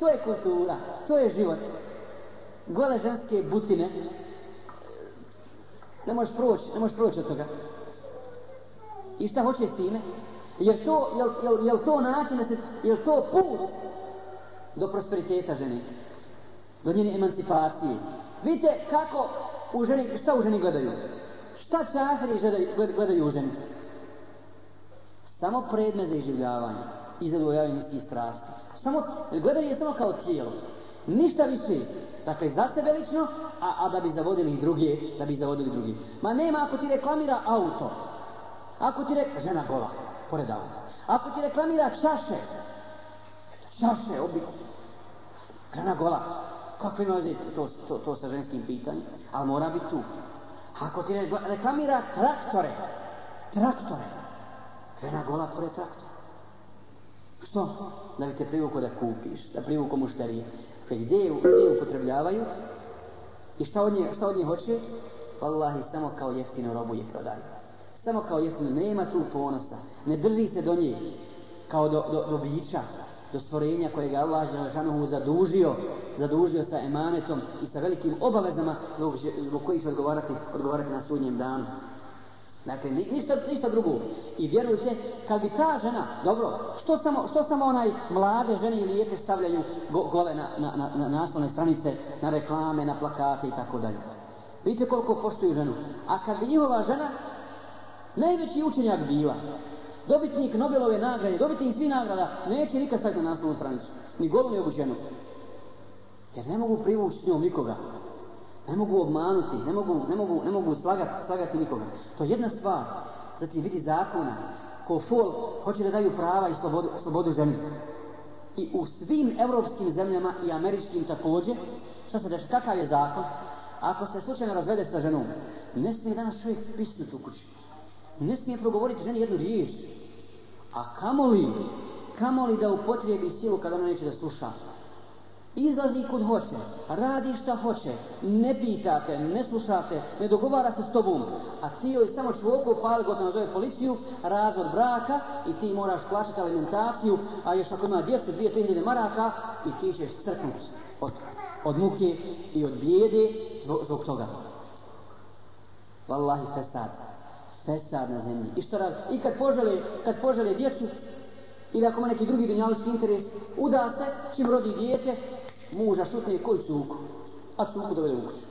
to je kultura, to je život. Gole ženske butine, ne možeš proći, ne možeš proći od toga. I šta hoće s time? Jer to, jel, jel, jel to način da se, jel to put do prosperiteta žene? Do njene emancipacije? Vidite kako u ženi, šta u ženi gledaju? Šta čahri gledaju u ženi? samo predmet za iživljavanje i zadovoljavanje niskih strasti. Samo, gledaju je samo kao tijelo. Ništa više. Dakle, za sebe lično, a, a da bi zavodili i druge, da bi zavodili drugi. Ma nema ako ti reklamira auto. Ako ti reklamira, žena gola, pored auta. Ako ti reklamira čaše, Šta se obio? žena gola. Kakve ima to, to, to sa ženskim pitanjem? Ali mora biti tu. Ako ti reklamira traktore, traktore, Žena gola pored traktora. Što? Da bi te privuko da kupiš, da privuko mušterije. Dakle, gdje je, gdje upotrebljavaju i šta od nje, šta od nje hoće? Wallahi, samo kao jeftino robu je prodaju. Samo kao jeftino, nema tu ponosa. Ne drži se do nje kao do, do, do bića, do stvorenja koje je Allah Želešanuhu zadužio, zadužio sa emanetom i sa velikim obavezama zbog, zbog kojih će odgovarati, odgovarati na sudnjem danu. Dakle, ništa, ništa drugo. I vjerujte, kad bi ta žena, dobro, što samo, što samo onaj mlade žene ili lijepe stavljaju go, gole na, na, na, na naslovne stranice, na reklame, na plakate i tako dalje. Vidite koliko poštuju ženu. A kad bi njihova žena, najveći učenjak bila, dobitnik Nobelove nagrade, dobitnik svih nagrada, neće nikad staviti na naslovnu stranicu. Ni golu ni obučenu. Jer ne mogu privući s njom nikoga. Ne mogu obmanuti, ne mogu, ne mogu, ne mogu slagati, slagati nikoga. To je jedna stvar. Zatim vidi zakona. Ko fol hoće da daju prava i slobodu, slobodu ženi. I u svim evropskim zemljama i američkim također, šta se deš, kakav je zakon? Ako se slučajno razvede sa ženom, ne smije danas čovjek pisnuti u kući. Ne smije progovoriti ženi jednu riječ. A kamoli, kamoli da upotrijebi silu kada ona neće da sluša. Izlazi kud hoće, radi šta hoće, ne pitate, ne slušate, ne dogovara se s tobom, a ti joj samo čvoku pali gotovo zove policiju, razvod braka i ti moraš plaćati alimentaciju, a još ako ima djecu, dvije, tri hiljade maraka i ti ćeš crknuti od, od muke i od bijede zbog, zbog toga. Wallahi fesad, fesad na zemlji. I što radi? I kad požele, kad požele djecu, ili ako ima neki drugi dunjalički interes, uda se, čim rodi dijete, muža šutne koji cuku, a cuku dovede u kuću.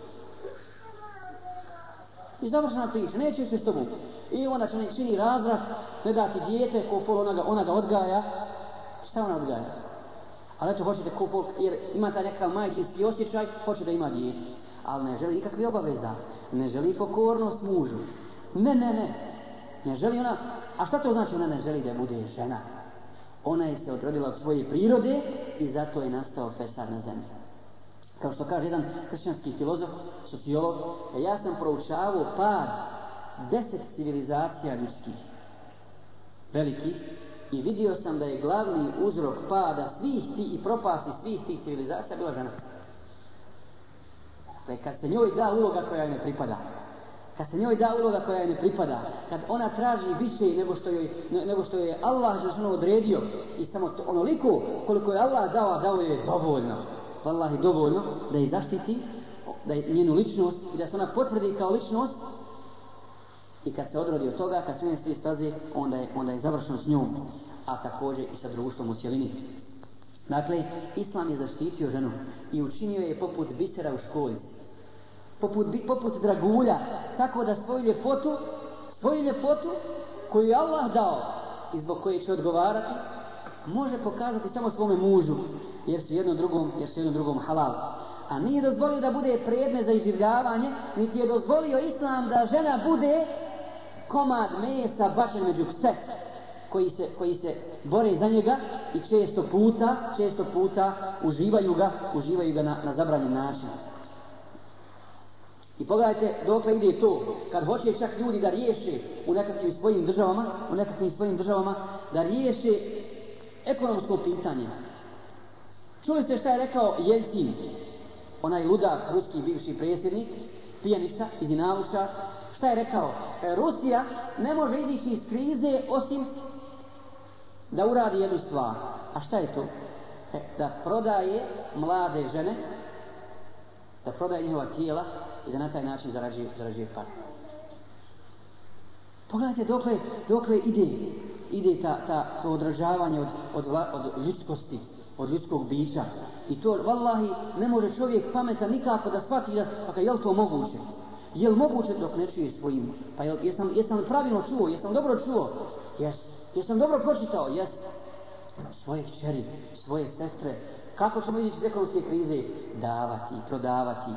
I završena priča, neće više s tobom. I onda će ne čini razvrat, ne dati dijete, ko pol ona ga, ona ga odgaja. Šta ona odgaja? Ali eto, hoćete ko pol, jer ima taj nekakav majčinski osjećaj, hoće da ima dijete. Ali ne želi nikakve obaveza, ne želi pokornost mužu. Ne, ne, ne. Ne želi ona, a šta to znači ona ne želi da bude žena? Ona je se odrodila od svoje prirode i zato je nastao fesar na zemlji. Kao što kaže jedan kršćanski filozof, sociolog, e, ja sam proučavao pad deset civilizacija ljudskih, velikih, i vidio sam da je glavni uzrok pada svih ti i propasti svih tih civilizacija bila žena. Dakle, kad se njoj da uloga koja ne pripada, kad se njoj da uloga koja joj ne pripada, kad ona traži više nego što joj, nego što je Allah žešano odredio i samo to, onoliko koliko je Allah dao, dao je dovoljno. Wallahi dovoljno da je zaštiti da je njenu ličnost i da se ona potvrdi kao ličnost i kad se odrodi od toga, kad sve ne staze, onda je, onda je završeno s njom, a također i sa društvom u cijelini. Dakle, Islam je zaštitio ženu i učinio je poput bisera u školici poput, poput dragulja, tako da svoju ljepotu, svoju ljepotu koju je Allah dao i zbog koje će odgovarati, može pokazati samo svome mužu, jer su jedno drugom, jer su jedno drugom halal. A nije dozvolio da bude predme za izživljavanje, niti je dozvolio Islam da žena bude komad mesa bačen među pse koji se, koji se bore za njega i često puta, često puta uživaju ga, uživaju ga na, na zabranjen način. I pogledajte dokle ide to, kad hoće čak ljudi da riješe u nekakvim svojim državama, u nekakvim svojim državama, da riješe ekonomsko pitanje. Čuli ste šta je rekao Jelcin, onaj ludak, ruski bivši predsjednik, pijanica iz Inavuća, šta je rekao? E, Rusija ne može izići iz krize osim da uradi jednu stvar. A šta je to? E, da prodaje mlade žene, da prodaje njihova tijela i da na taj način zarađuje, zarađuje par. Pogledajte dokle, dokle ide, ide ta, ta, to odražavanje od, od, od ljudskosti, od ljudskog bića. I to, vallahi, ne može čovjek pametan nikako da shvati da, pa je li to moguće? Je li moguće dok ne čuje svojim? Pa jel, jesam, jesam pravilno čuo, jesam dobro čuo? Jes. Jesam dobro pročitao? Jes. Svoje čeri, svoje sestre. Kako ćemo ići iz ekonomske krize? Davati, prodavati,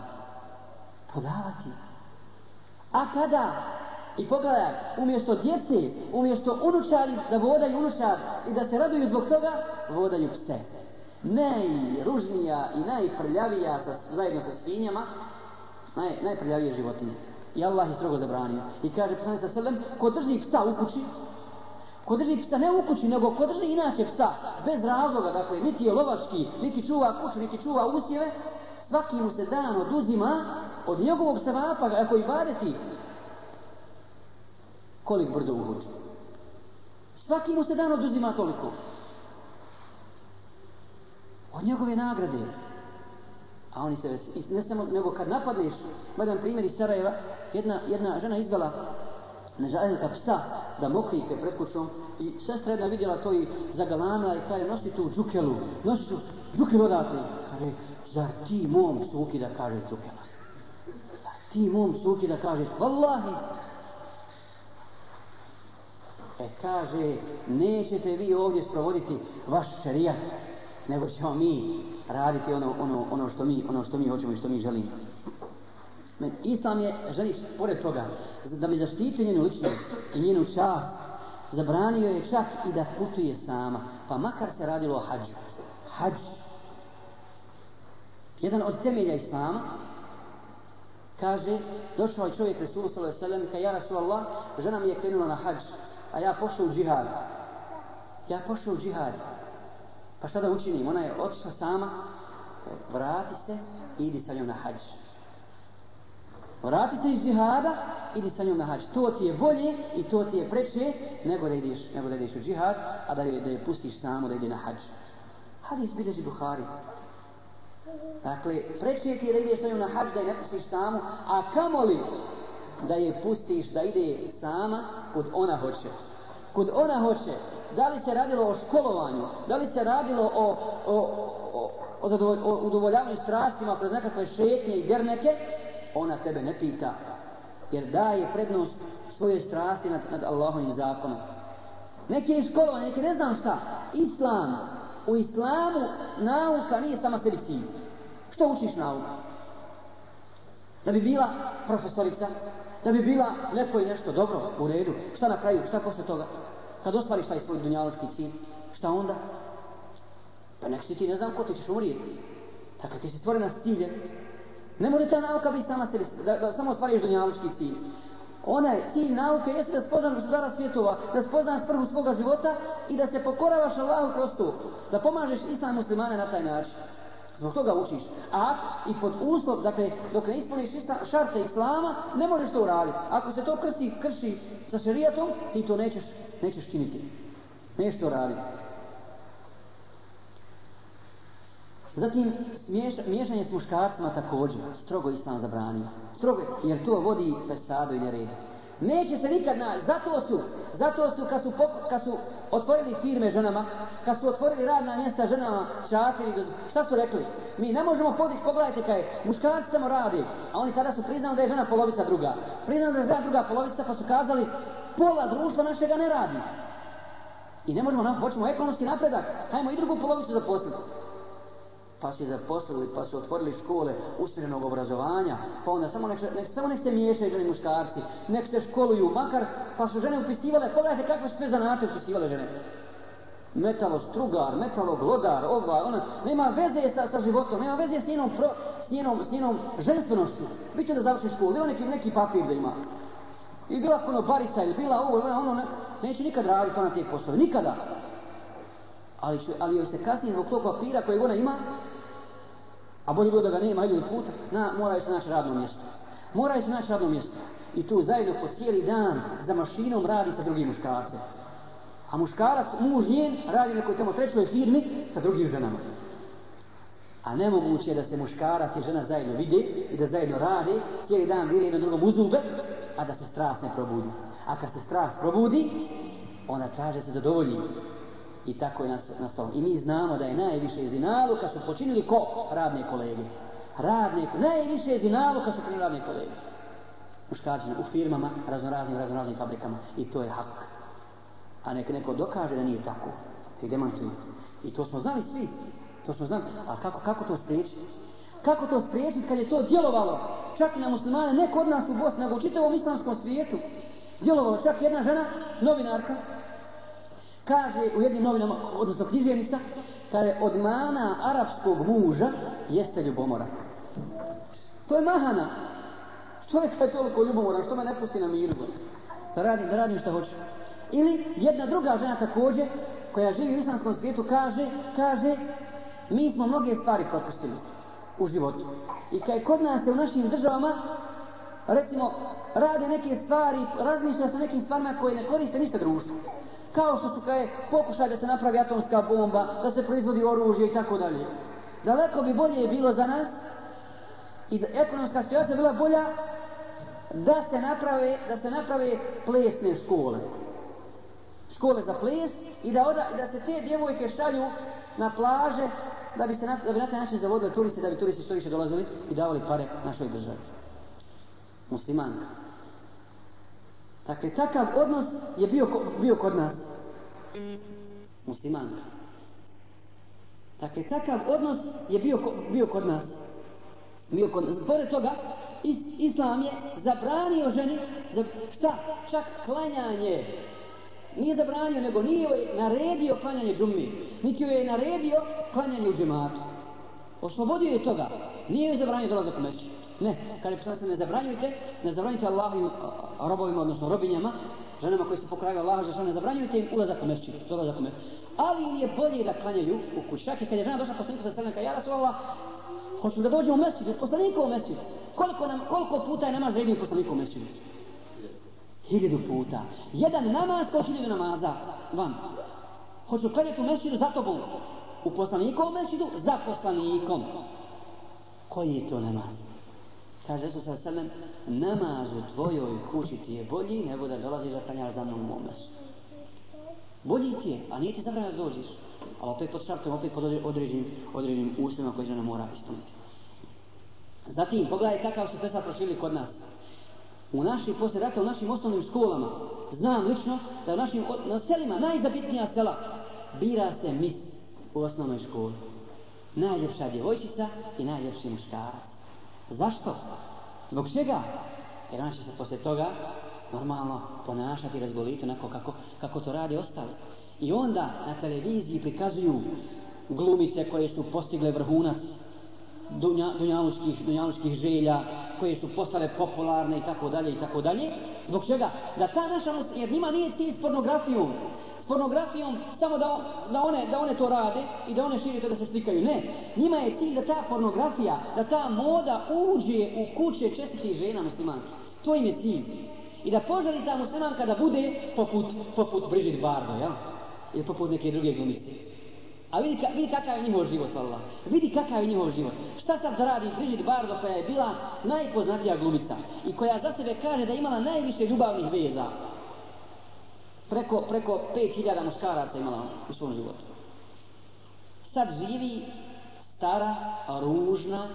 prodavati. A kada, i pogledaj, umjesto djece, umjesto unučari da vodaju unučar i da se raduju zbog toga, vodaju pse. Najružnija i najprljavija sa, zajedno sa svinjama, naj, najprljavije životinje. I Allah je strogo zabranio. I kaže poslanik sa selem, ko drži psa u kući, Ko drži psa ne u kući, nego ko drži inače psa, bez razloga, dakle, niti je lovački, niti čuva kuću, niti čuva usjeve, svaki mu se dan oduzima od njegovog sevapa, ako i vadeti, kolik brdo uhud. Svaki mu se dan oduzima toliko. Od njegove nagrade. A oni se vesi. Ne samo, nego kad napadneš, jedan primjer iz Sarajeva, jedna, jedna žena izvela nežaljaka psa da mokrike pred kućom i sestra jedna vidjela to i zagalana i kaže nosi tu džukelu, nosi tu džukelu odatle. Kaže, zar ti mom suki da kažeš džukela? Ti mom suki da kažeš, vallahi, E kaže, nećete vi ovdje sprovoditi vaš šerijat nego ćemo mi raditi ono, ono, ono, što mi, ono što mi hoćemo i što mi želimo. Men, Islam je, želiš, pored toga, da bi zaštitio njenu ličnost i njenu čast, zabranio je čak i da putuje sama, pa makar se radilo o hađu. Hađ. Jedan od temelja Islama, kaže, došao je čovjek Resulu sallallahu alejhi ve sellem, ja Rasulullah, žena mi je krenula na hadž, a ja pošao u džihad. Ja pošao u džihad. Pa šta da učinim? Ona je otišla sama, vrati se i idi sa njom na hadž. Vrati se iz džihada, idi sa njom na hađ. To ti je bolje i to ti je preče nego da ideš, nego da ideš u džihad, a da je, da je pustiš samo da ide na hađ. Hadis bideži Buhari. Dakle, preče ti je da ideš sa njom na hađ, da je ne pustiš tamo, a kamoli da je pustiš da ide sama kod ona hoće. Kod ona hoće. Da li se radilo o školovanju, da li se radilo o, o, o, o, o udovoljavanju strastima kroz nekakve šetnje i derneke, ona tebe ne pita. Jer daje prednost svoje strasti nad, nad Allahovim zakonom. Neki je školovan, neki ne znam šta. Islam. U islamu nauka nije sama sebi cilj. Što učiš nauku? Da bi bila profesorica, da bi bila neko i nešto dobro u redu. Šta na kraju, šta posle toga? Kad ostvariš taj svoj dunjaloški cilj, šta onda? Pa nek si ti ne znam ko ti ćeš umrijeti. Dakle, ti si stvorena s ciljem. Ne može ta nauka biti sama sebi, da, da samo ostvariš dunjaloški cilj. Ona cilj nauke jeste da spoznaš gospodara svjetova, da spoznaš prvu svoga života i da se pokoravaš Allahu kroz to. Da pomažeš islam muslimane na taj način. Zbog toga učiš. A i pod uslov, dakle, dok ne ispuniš šarte islama, ne možeš to uraditi. Ako se to krsi, krši sa šerijatom, ti to nećeš, nećeš činiti. Nećeš to raditi. Zatim, smješa, miješanje s muškarcima također, strogo islam zabranio. Strogo, jer to vodi fesadu i neredu. Neće se nikad na, Zato su, zato su kad su, kad su otvorili firme ženama, kad su otvorili radna mjesta ženama, čafiri, šta su rekli? Mi ne možemo podići, pogledajte kaj, muškarci samo radi. A oni tada su priznali da je žena polovica druga. Priznali da je žena druga polovica, pa su kazali, pola društva našega ne radi. I ne možemo, hoćemo ekonomski napredak, hajmo i drugu polovicu zaposliti pa su je zaposlili, pa su otvorili škole usmjerenog obrazovanja, pa onda samo nek, nek, samo nek se miješaju žene muškarci, nek se školuju, makar, pa su žene upisivale, pogledajte kakve su sve zanate upisivale žene. Metalo strugar, metalo glodar, ova, ona, nema veze sa, sa životom, nema veze s njenom, pro, s njenom, s njenom ženstvenošću. Biće da završi školu, ima neki, neki papir da ima. I bila konobarica, ili bila ovo, ono, ne, neće nikad raditi ona te poslove, nikada ali, će, ali joj se kasnije zbog tog papira kojeg ona ima, a bolje bilo da ga nema ili puta, na, mora se naći radno mjesto. Mora se naći radno mjesto. I tu zajedno po cijeli dan za mašinom radi sa drugim muškarcem. A muškarac, muž njen, radi u nekoj tamo trećoj firmi sa drugim ženama. A nemoguće je da se muškarac i žena zajedno vide i da zajedno rade, cijeli dan vire jedno drugom uzube, a da se strast ne probudi. A kad se strast probudi, ona traže se zadovolji. I tako je nastalo. I mi znamo da je najviše zinaluka su počinili ko? Radne kolege. Radne kolege. Najviše zinaluka su počinili radne kolege. Muškarčina u firmama, raznoraznim, raznoraznim fabrikama. I to je hak. A nek neko dokaže da nije tako. I demantuje. I to smo znali svi. To smo znali. A kako, kako to spriječiti? Kako to spriječiti kad je to djelovalo? Čak i na muslimane, ne kod nas u Bosni, nego u čitavom islamskom svijetu. Djelovalo čak jedna žena, novinarka, kaže u jednim novinama, odnosno književnica, kaže od mana arapskog muža jeste ljubomora. To je mahana. Čovjek je toliko ljubomoran, što me ne pusti na miru. Da radim, da radim šta hoću. Ili jedna druga žena također, koja živi u islamskom svijetu, kaže, kaže, mi smo mnoge stvari propustili u životu. I kaj kod nas je u našim državama, recimo, rade neke stvari, razmišlja se o nekim stvarima koje ne koriste ništa društvu. Kao što su kaj pokušaj da se napravi atomska bomba, da se proizvodi oružje i tako dalje. Daleko bi bolje bilo za nas i da ekonomska situacija bila bolja da se naprave, da se naprave plesne škole. Škole za ples i da, oda, da se te djevojke šalju na plaže da bi se na, da bi na taj način zavodili turiste, da bi turisti što više dolazili i davali pare našoj državi. Muslimanka. Dakle, takav odnos je bio, bio kod nas. Muslimanka. Dakle, takav odnos je bio, bio kod nas. Bio kod nas. Pored toga, is, Islam je zabranio ženi, za, šta? Čak klanjanje. Nije zabranio, nego nije joj naredio klanjanje džummi. Niti joj je naredio klanjanje u džematu. Oslobodio je toga. Nije joj zabranio dolazak u mešću. Ne, kada je poslana se ne zabranjujte, ne zabranjujte Allahovim robovima, odnosno robinjama, ženama koje su pokrajaju Allaha, za ne zabranjujete im ulazak u mešću, dolazak u mešću. Ali im je bolje da klanjaju u kući. Čak i kad je žena došla poslaniku sa srednjaka, ja Rasulallah, hoću da dođem u mešću, poslaniku u mešću. Koliko, nam, koliko puta je namaz redio poslaniku u mešću? Hiljadu puta. Jedan namaz ko hiljadu namaza. Vam. Hoću klanjati u mešću za tobom. U poslanikovom mešću za poslanikom. Koji je to namaz? Kaže Resul sa sallam, namaz u tvojoj kući ti je bolji nego da dolaziš da klanjaš za mnom u mom. Bolji ti je, a nije ti zabranjeno da dođeš. Ali opet pod šartom, opet pod određenim, određenim uslovima koje žena mora ispuniti. Zatim, pogledaj kakav su pesat prošli kod nas. U našim, poslije rata, u našim osnovnim školama, znam lično da u našim, na selima, najzabitnija sela, bira se mis u osnovnoj školi. Najljepša djevojčica i najljepši muškarac. Zašto? Zbog čega? Jer on će se posle toga normalno ponašati i razgoliti onako kako, kako to radi ostali. I onda na televiziji prikazuju glumice koje su postigle vrhunac dunja, dunjalučkih, dunjalučkih želja, koje su postale popularne i tako dalje i tako dalje. Zbog čega? Da ta naša, jer njima nije cilj s pornografijom, pornografijom samo da, da, one, da one to rade i da one širite da se slikaju. Ne. Njima je cilj da ta pornografija, da ta moda uđe u kuće čestitih žena muslimanki. To im je cilj. I da poželi ta muslimanka da bude poput, poput Brigitte Bardot, ja? Ili poput neke druge glumice. A vidi, ka, vidi kakav je njihov život, Allah. Vidi kakav je njihov život. Šta sad da radi Brigitte Bardot koja je bila najpoznatija glumica i koja za sebe kaže da je imala najviše ljubavnih veza preko, preko 5000 muškaraca imala u svom životu. Sad živi stara, ružna,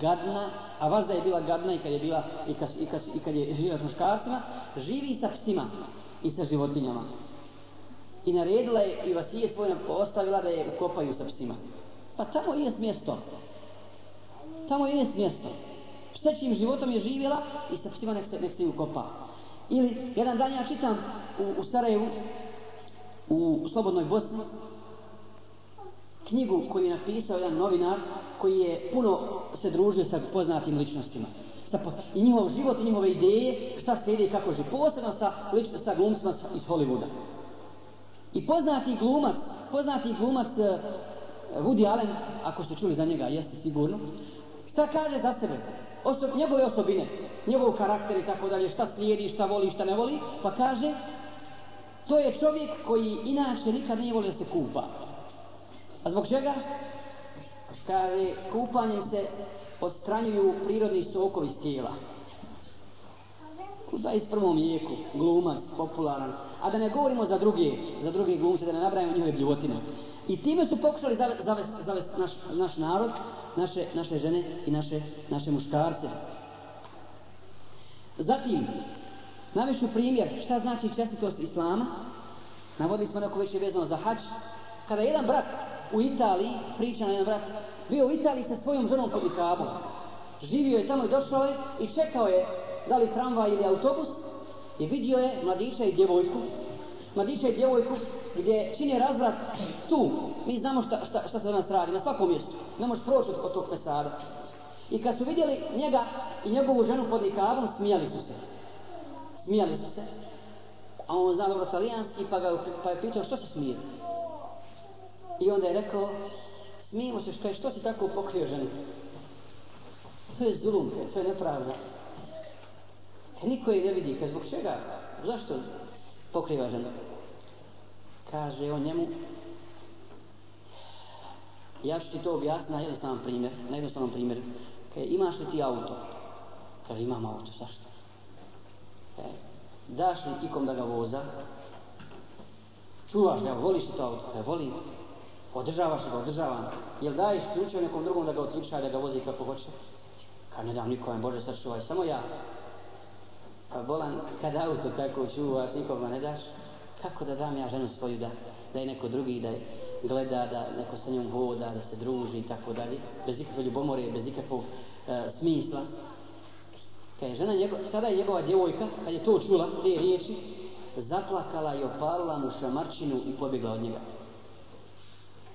gadna, a vazda je bila gadna i kad je bila i kad, i kad, i kad je živjela s muškarcima, živi sa psima i sa životinjama. I naredila je i vas je ostavila da je ukopaju sa psima. Pa tamo je mjesto. Tamo je mjesto. Psećim životom je živjela i sa psima nek se, nek se ukopa. Ili jedan dan ja čitam u, u Sarajevu, u Slobodnoj Bosni, knjigu koju je napisao jedan novinar koji je puno se družio sa poznatim ličnostima. Sa, I njihov život i njihove ideje, šta slijede i kako živi. Posebno sa, sa glumcima iz Hollywooda. I poznati glumac, poznati glumac e, Woody Allen, ako ste čuli za njega, jeste sigurno, šta kaže za sebe? Osob, njegove osobine njegov karakter i tako dalje, šta slijedi, šta voli, šta ne voli, pa kaže, to je čovjek koji inače nikad nije volio se kupa. A zbog čega? Kaže, kupanjem se odstranjuju prirodni sokovi iz tijela. U 21. vijeku, glumac, popularan. A da ne govorimo za druge, za druge glumce, da ne nabrajamo njihove bljuvotine. I time su pokušali zavesti zavest, zavest naš, naš narod, naše, naše žene i naše, naše muškarce. Zatim, navišu primjer šta znači čestitost Islama. Navodili smo neko već je vezano za hač. Kada jedan brat u Italiji, priča na jedan brat, bio u Italiji sa svojom ženom pod ikabom. Živio je tamo i došao je i čekao je da li tramvaj ili autobus i vidio je mladića i djevojku. Mladića i djevojku gdje čini razvrat tu. Mi znamo šta, šta, šta se danas radi na svakom mjestu. Ne možeš proći od tog pesada. I kad su vidjeli njega i njegovu ženu pod nikabom, smijali su se. Smijali su se. A on zna dobro talijanski, pa, ga, pa je pitao što se smije. I onda je rekao, smijemo se što, što si tako pokrio ženu? To je zulum, to je nepravda. Te niko je ne vidi, kaj zbog čega? Zašto pokriva ženu? Kaže on njemu, ja ću ti to objasniti na jednostavan primjer, na jednostavan primjer. Kaj imaš li ti auto? Kaže imam auto, zašto? E, daš li ikom da ga voza? Čuvaš ga, voliš li to auto? Kaj volim? Održavaš ga, održavam. Jel daješ ključe nekom drugom da ga otključa da ga vozi kako hoće? Kaj ne dam nikome, Bože sačuvaj, samo ja. Pa bolan, kad auto tako čuvaš, nikog ne daš, kako da dam ja ženu svoju da, da je neko drugi, da je gleda, da neko sa njom hoda, da se druži i tako dalje, bez ikakve ljubomore, bez ikakvog e, smisla. Kad je žena njego, tada je njegova djevojka, kad je to čula, te riječi, zaplakala i opalila mu šamarčinu i pobjegla od njega.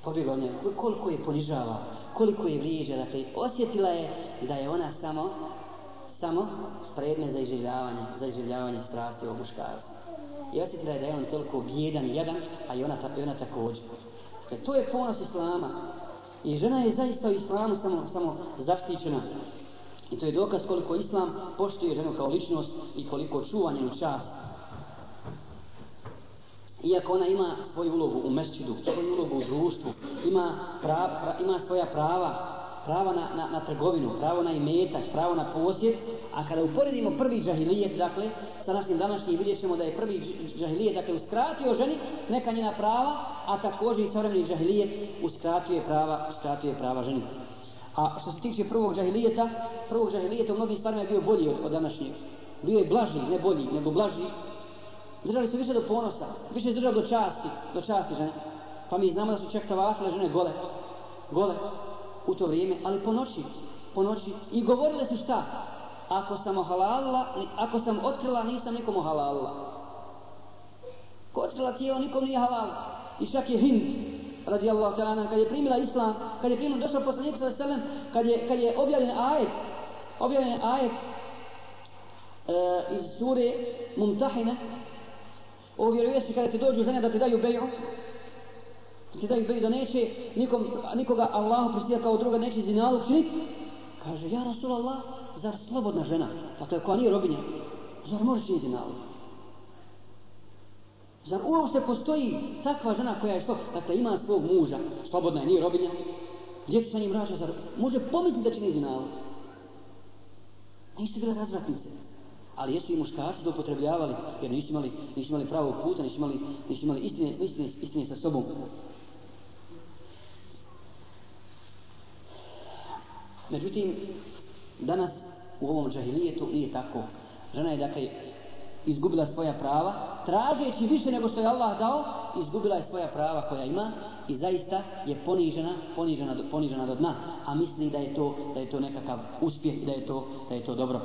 Pobjegla od njega. Koliko je ponižava, koliko je vrijeđa, dakle, osjetila je da je ona samo samo predmet za iživljavanje, za iživljavanje strasti ovog muškarca. I osjetila je da je on toliko bjedan jedan, a i ona, ta, i ona također. Dakle, to je ponos Islama. I žena je zaista u Islamu samo, samo zaštićena. I to je dokaz koliko Islam poštuje ženu kao ličnost i koliko čuva njenu čast. Iako ona ima svoju ulogu u mešćidu, svoju ulogu u društvu, ima, pra, pra, ima svoja prava, pravo na, na, na trgovinu, pravo na imetak, pravo na posjed, a kada uporedimo prvi džahilijet, dakle, sa našim današnjim vidjet ćemo da je prvi džahilijet, dakle, uskratio ženi neka njena prava, a također i savremeni džahilijet uskratio je prava, uskratio je prava ženi. A što se tiče prvog džahilijeta, prvog džahilijeta u mnogim stvarima je bio bolji od, od današnjeg. Bio je blaži, ne bolji, nego blaži. Držali su više do ponosa, više držali do časti, do časti žene. Pa mi znamo da su čak tavafile žene gole, gole u to vrijeme, ali po noći, po noći. I govorile su šta? Ako sam ohalalila, ako sam otkrila, nisam nikomu halalila. Ko otkrila tijelo, nikom nije halal. I čak je Hind, radi ta'ala, kad je primila Islam, kad je primila, došao poslanik sa selem, kad je, kad je objavljen ajet, objavljen ajet e, iz sure Mumtahine, o vjerovjesti kada ti dođu žene da ti daju beju, ti da ih da neće nikom, nikoga Allahu pristija kao druga neće zinalu činiti kaže ja Rasulallah zar slobodna žena? Pa dakle koja nije robinja. Zar može činiti zinalu zar uopšte postoji takva žena koja je što? Dakle ima svog muža. Slobodna je nije robinja. Djecu sa njim raša, zar može pomisliti da čini zinalu nisu bile razvratnice. Ali jesu i muškarci to upotrebljavali jer nisu imali, nisu imali pravog puta nisu imali, nisu imali istine, istine, istine sa sobom. Međutim, danas u ovom džahilijetu nije tako. Žena je dakle izgubila svoja prava, tražeći više nego što je Allah dao, izgubila je svoja prava koja ima i zaista je ponižena, ponižena, ponižena do dna, a misli da je to, da je to nekakav uspjeh da je to, da je to dobro.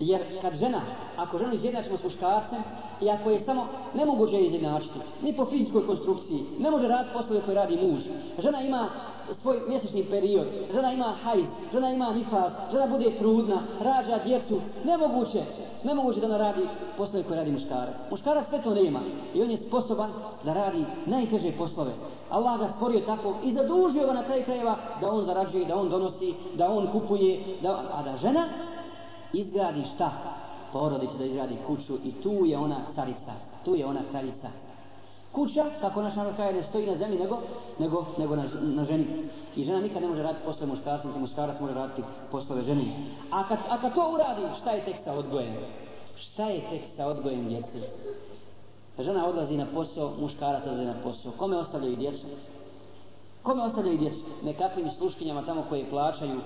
Jer kad žena, ako ženu izjednačimo s muškarcem, i ako je samo nemoguće izjednačiti, ni po fizičkoj konstrukciji, ne može raditi poslove koje radi muž. Žena ima svoj mjesečni period, žena ima hajz, žena ima nifas, žena bude trudna, rađa djecu, nemoguće, nemoguće da ona radi poslove koje radi muškarac. Muškarac sve to nema i on je sposoban da radi najteže poslove. Allah ga stvorio tako i zadužio ga na kraj krajeva da on zarađuje, da on donosi, da on kupuje, da, a da žena izgradi šta? Porodicu da izgradi kuću i tu je ona carica, tu je ona kraljica kuća, kako naš narod kaže, ne stoji na zemlji, nego, nego, nego na, na ženi. I žena nikad ne može raditi poslove muškarca, niti muškarac može raditi poslove ženi. A kad, a kad to uradi, šta je tek sa odgojem? Šta je tek sa odgojem djece? Žena odlazi na posao, muškarac odlazi na posao. Kome ostavljaju djecu? Kome ostavljaju djecu? Nekakvim sluškinjama tamo koje plaćaju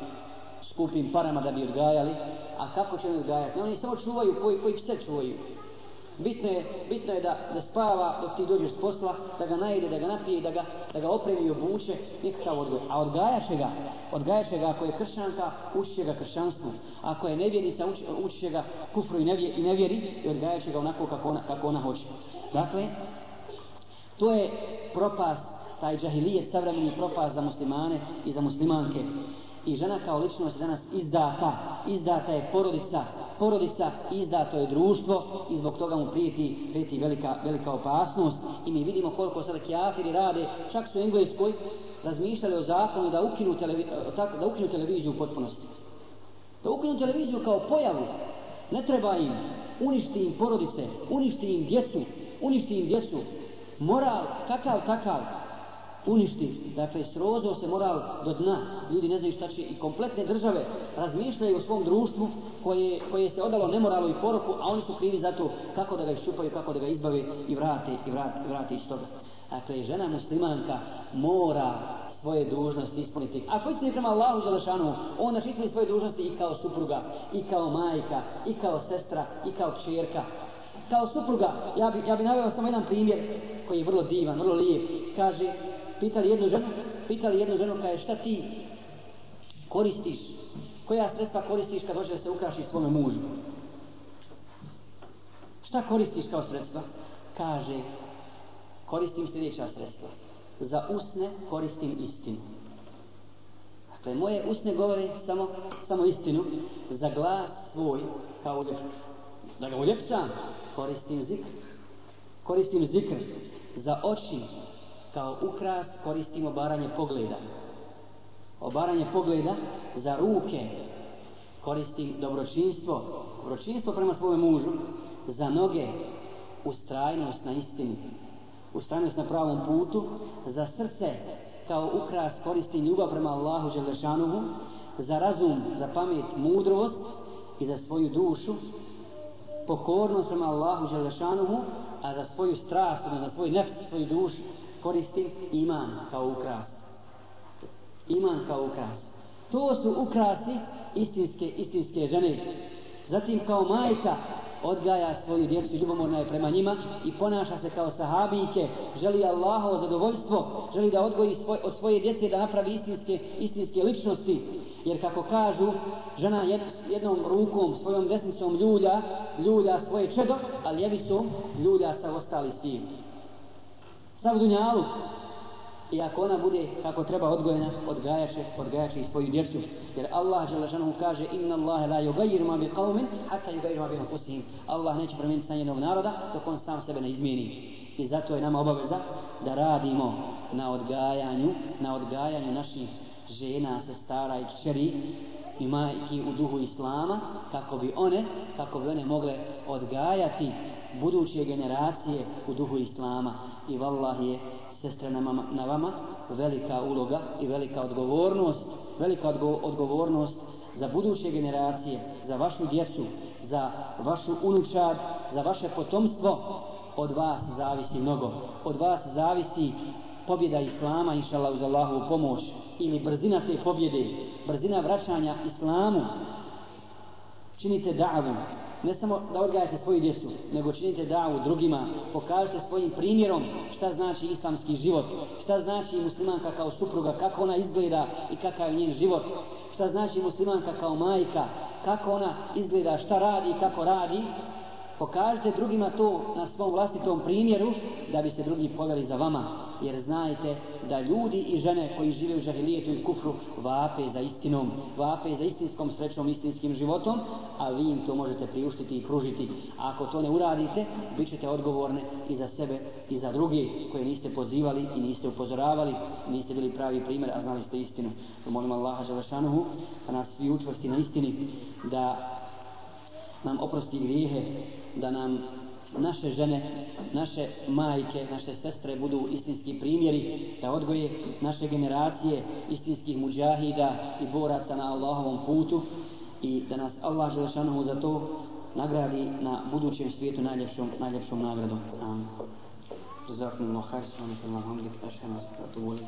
skupim parama da bi odgajali. A kako će oni odgajati? Ne, Oni samo čuvaju, koji, koji pse čuvaju. Bitno je, bitno je da, da spava dok ti dođeš s posla, da ga najede, da ga napije, da ga, da ga opremi i obuče, nikakav odgoj. A odgajaše ga, odgajaše ga ako je kršćanka, učiće ga kršćanstvu. Ako je nevjernica, uči, učiće ga kufru i, nevje, i nevjeri i odgajaše ga onako kako ona, kako ona hoće. Dakle, to je propast, taj džahilijet, savremeni propast za muslimane i za muslimanke. I žena kao ličnost danas izdata, izdata je porodica, porodica izdato je društvo i zbog toga mu prijeti, prijeti velika, velika opasnost. I mi vidimo koliko sada kjafiri rade, čak su u Engleskoj razmišljali o zakonu da ukinu, televi, e, da ukinu televiziju u potpunosti. Da ukinu televiziju kao pojavu, ne treba im, uništi im porodice, uništi im djecu, uništi im djecu, moral kakav takav, uništiš. dakle srozao se moral do dna, ljudi ne znaju šta će i kompletne države razmišljaju o svom društvu koje, koje se odalo nemoralu i poroku, a oni su krivi za to kako da ga iščupaju, kako da ga izbave i vrate, i vrate, i vrate iz toga. Dakle, žena muslimanka mora svoje dužnosti ispuniti. Ako istini prema Allahu Đelešanu, on naš ispuni svoje dužnosti i kao supruga, i kao majka, i kao sestra, i kao čerka. Kao supruga, ja bi, ja bi naveo samo jedan primjer koji je vrlo divan, vrlo lijep. Kaže, pitali jednu ženu, pitali jednu ženu, kaže, šta ti koristiš? Koja sredstva koristiš kad hoćeš da se ukrašiš svome mužu? Šta koristiš kao sredstva? Kaže, koristim sljedeća sredstva. Za usne koristim istinu. Dakle, moje usne govore samo, samo istinu. Za glas svoj, kao uljepšu. Da ga uljepšam, koristim zikr. Koristim zikr. Za oči, kao ukras, koristimo obaranje pogleda. Obaranje pogleda za ruke, koristim dobročinstvo. Dobročinstvo prema svome mužu. Za noge, ustrajnost na istini ustrajnost na pravom putu, za srce kao ukras koristi ljubav prema Allahu Želešanuhu, za razum, za pamet, mudrost i za svoju dušu, pokornost prema Allahu Želešanuhu, a za svoju strast, za svoj nefs, svoju dušu, koristi iman kao ukras. Iman kao ukras. To su ukrasi istinske, istinske žene. Zatim kao majka odgaja svoju djecu, ljubomorna je prema njima i ponaša se kao sahabijke, želi Allahovo zadovoljstvo, želi da odgoji svoj, od svoje djece da napravi istinske, istinske ličnosti. Jer kako kažu, žena jed, jednom rukom, svojom desnicom ljulja, ljulja svoje čedo, a ljevicom ljulja sa ostali svijet. Sav dunjalu. I ako ona bude kako treba odgojena, odgajaše, odgajaše i svoju djecu. Jer Allah žele kaže Inna Allahe la yugayir ma bi qavmin hatta yugayir ma bi anfusihim. Allah neće promijeniti sa jednog naroda dok on sam sebe ne izmijeni. I zato je nama obaveza da radimo na odgajanju, na odgajanju naših žena, sestara i kćeri i majki u duhu Islama kako bi one, kako bi one mogle odgajati buduće generacije u duhu Islama. I vallahi je sestre na, mama, na vama velika uloga i velika odgovornost velika odgo odgovornost za buduće generacije za vašu djecu za vašu unučad za vaše potomstvo. Od vas zavisi mnogo. Od vas zavisi pobjeda Islama inšala uz Allahovu pomoć ili brzina te pobjede brzina vraćanja Islamu. Činite da'avu ne samo da odgajate svoju djecu, nego činite davu drugima, pokažite svojim primjerom šta znači islamski život, šta znači muslimanka kao supruga, kako ona izgleda i kakav je njen život, šta znači muslimanka kao majka, kako ona izgleda, šta radi i kako radi, pokažite drugima to na svom vlastitom primjeru da bi se drugi poveli za vama. Jer znajte da ljudi i žene koji žive u žahilijetu i kufru vape za istinom vape za istinskom srećom istinskim životom a vi im to možete priuštiti i pružiti. A ako to ne uradite bit ćete odgovorne i za sebe i za druge koje niste pozivali i niste upozoravali niste bili pravi primjer a znali ste istinu. Molim Allaha Želešanuhu da nas svi učvrsti na istini da nam oprosti grijehe, da nam naše žene, naše majke, naše sestre budu istinski primjeri, da odgoje naše generacije istinskih muđahida i boraca na Allahovom putu i da nas Allah Želešanohu za to nagradi na budućem svijetu najljepšom, najljepšom nagradom. Amin. Zatim, no, hajs, ono,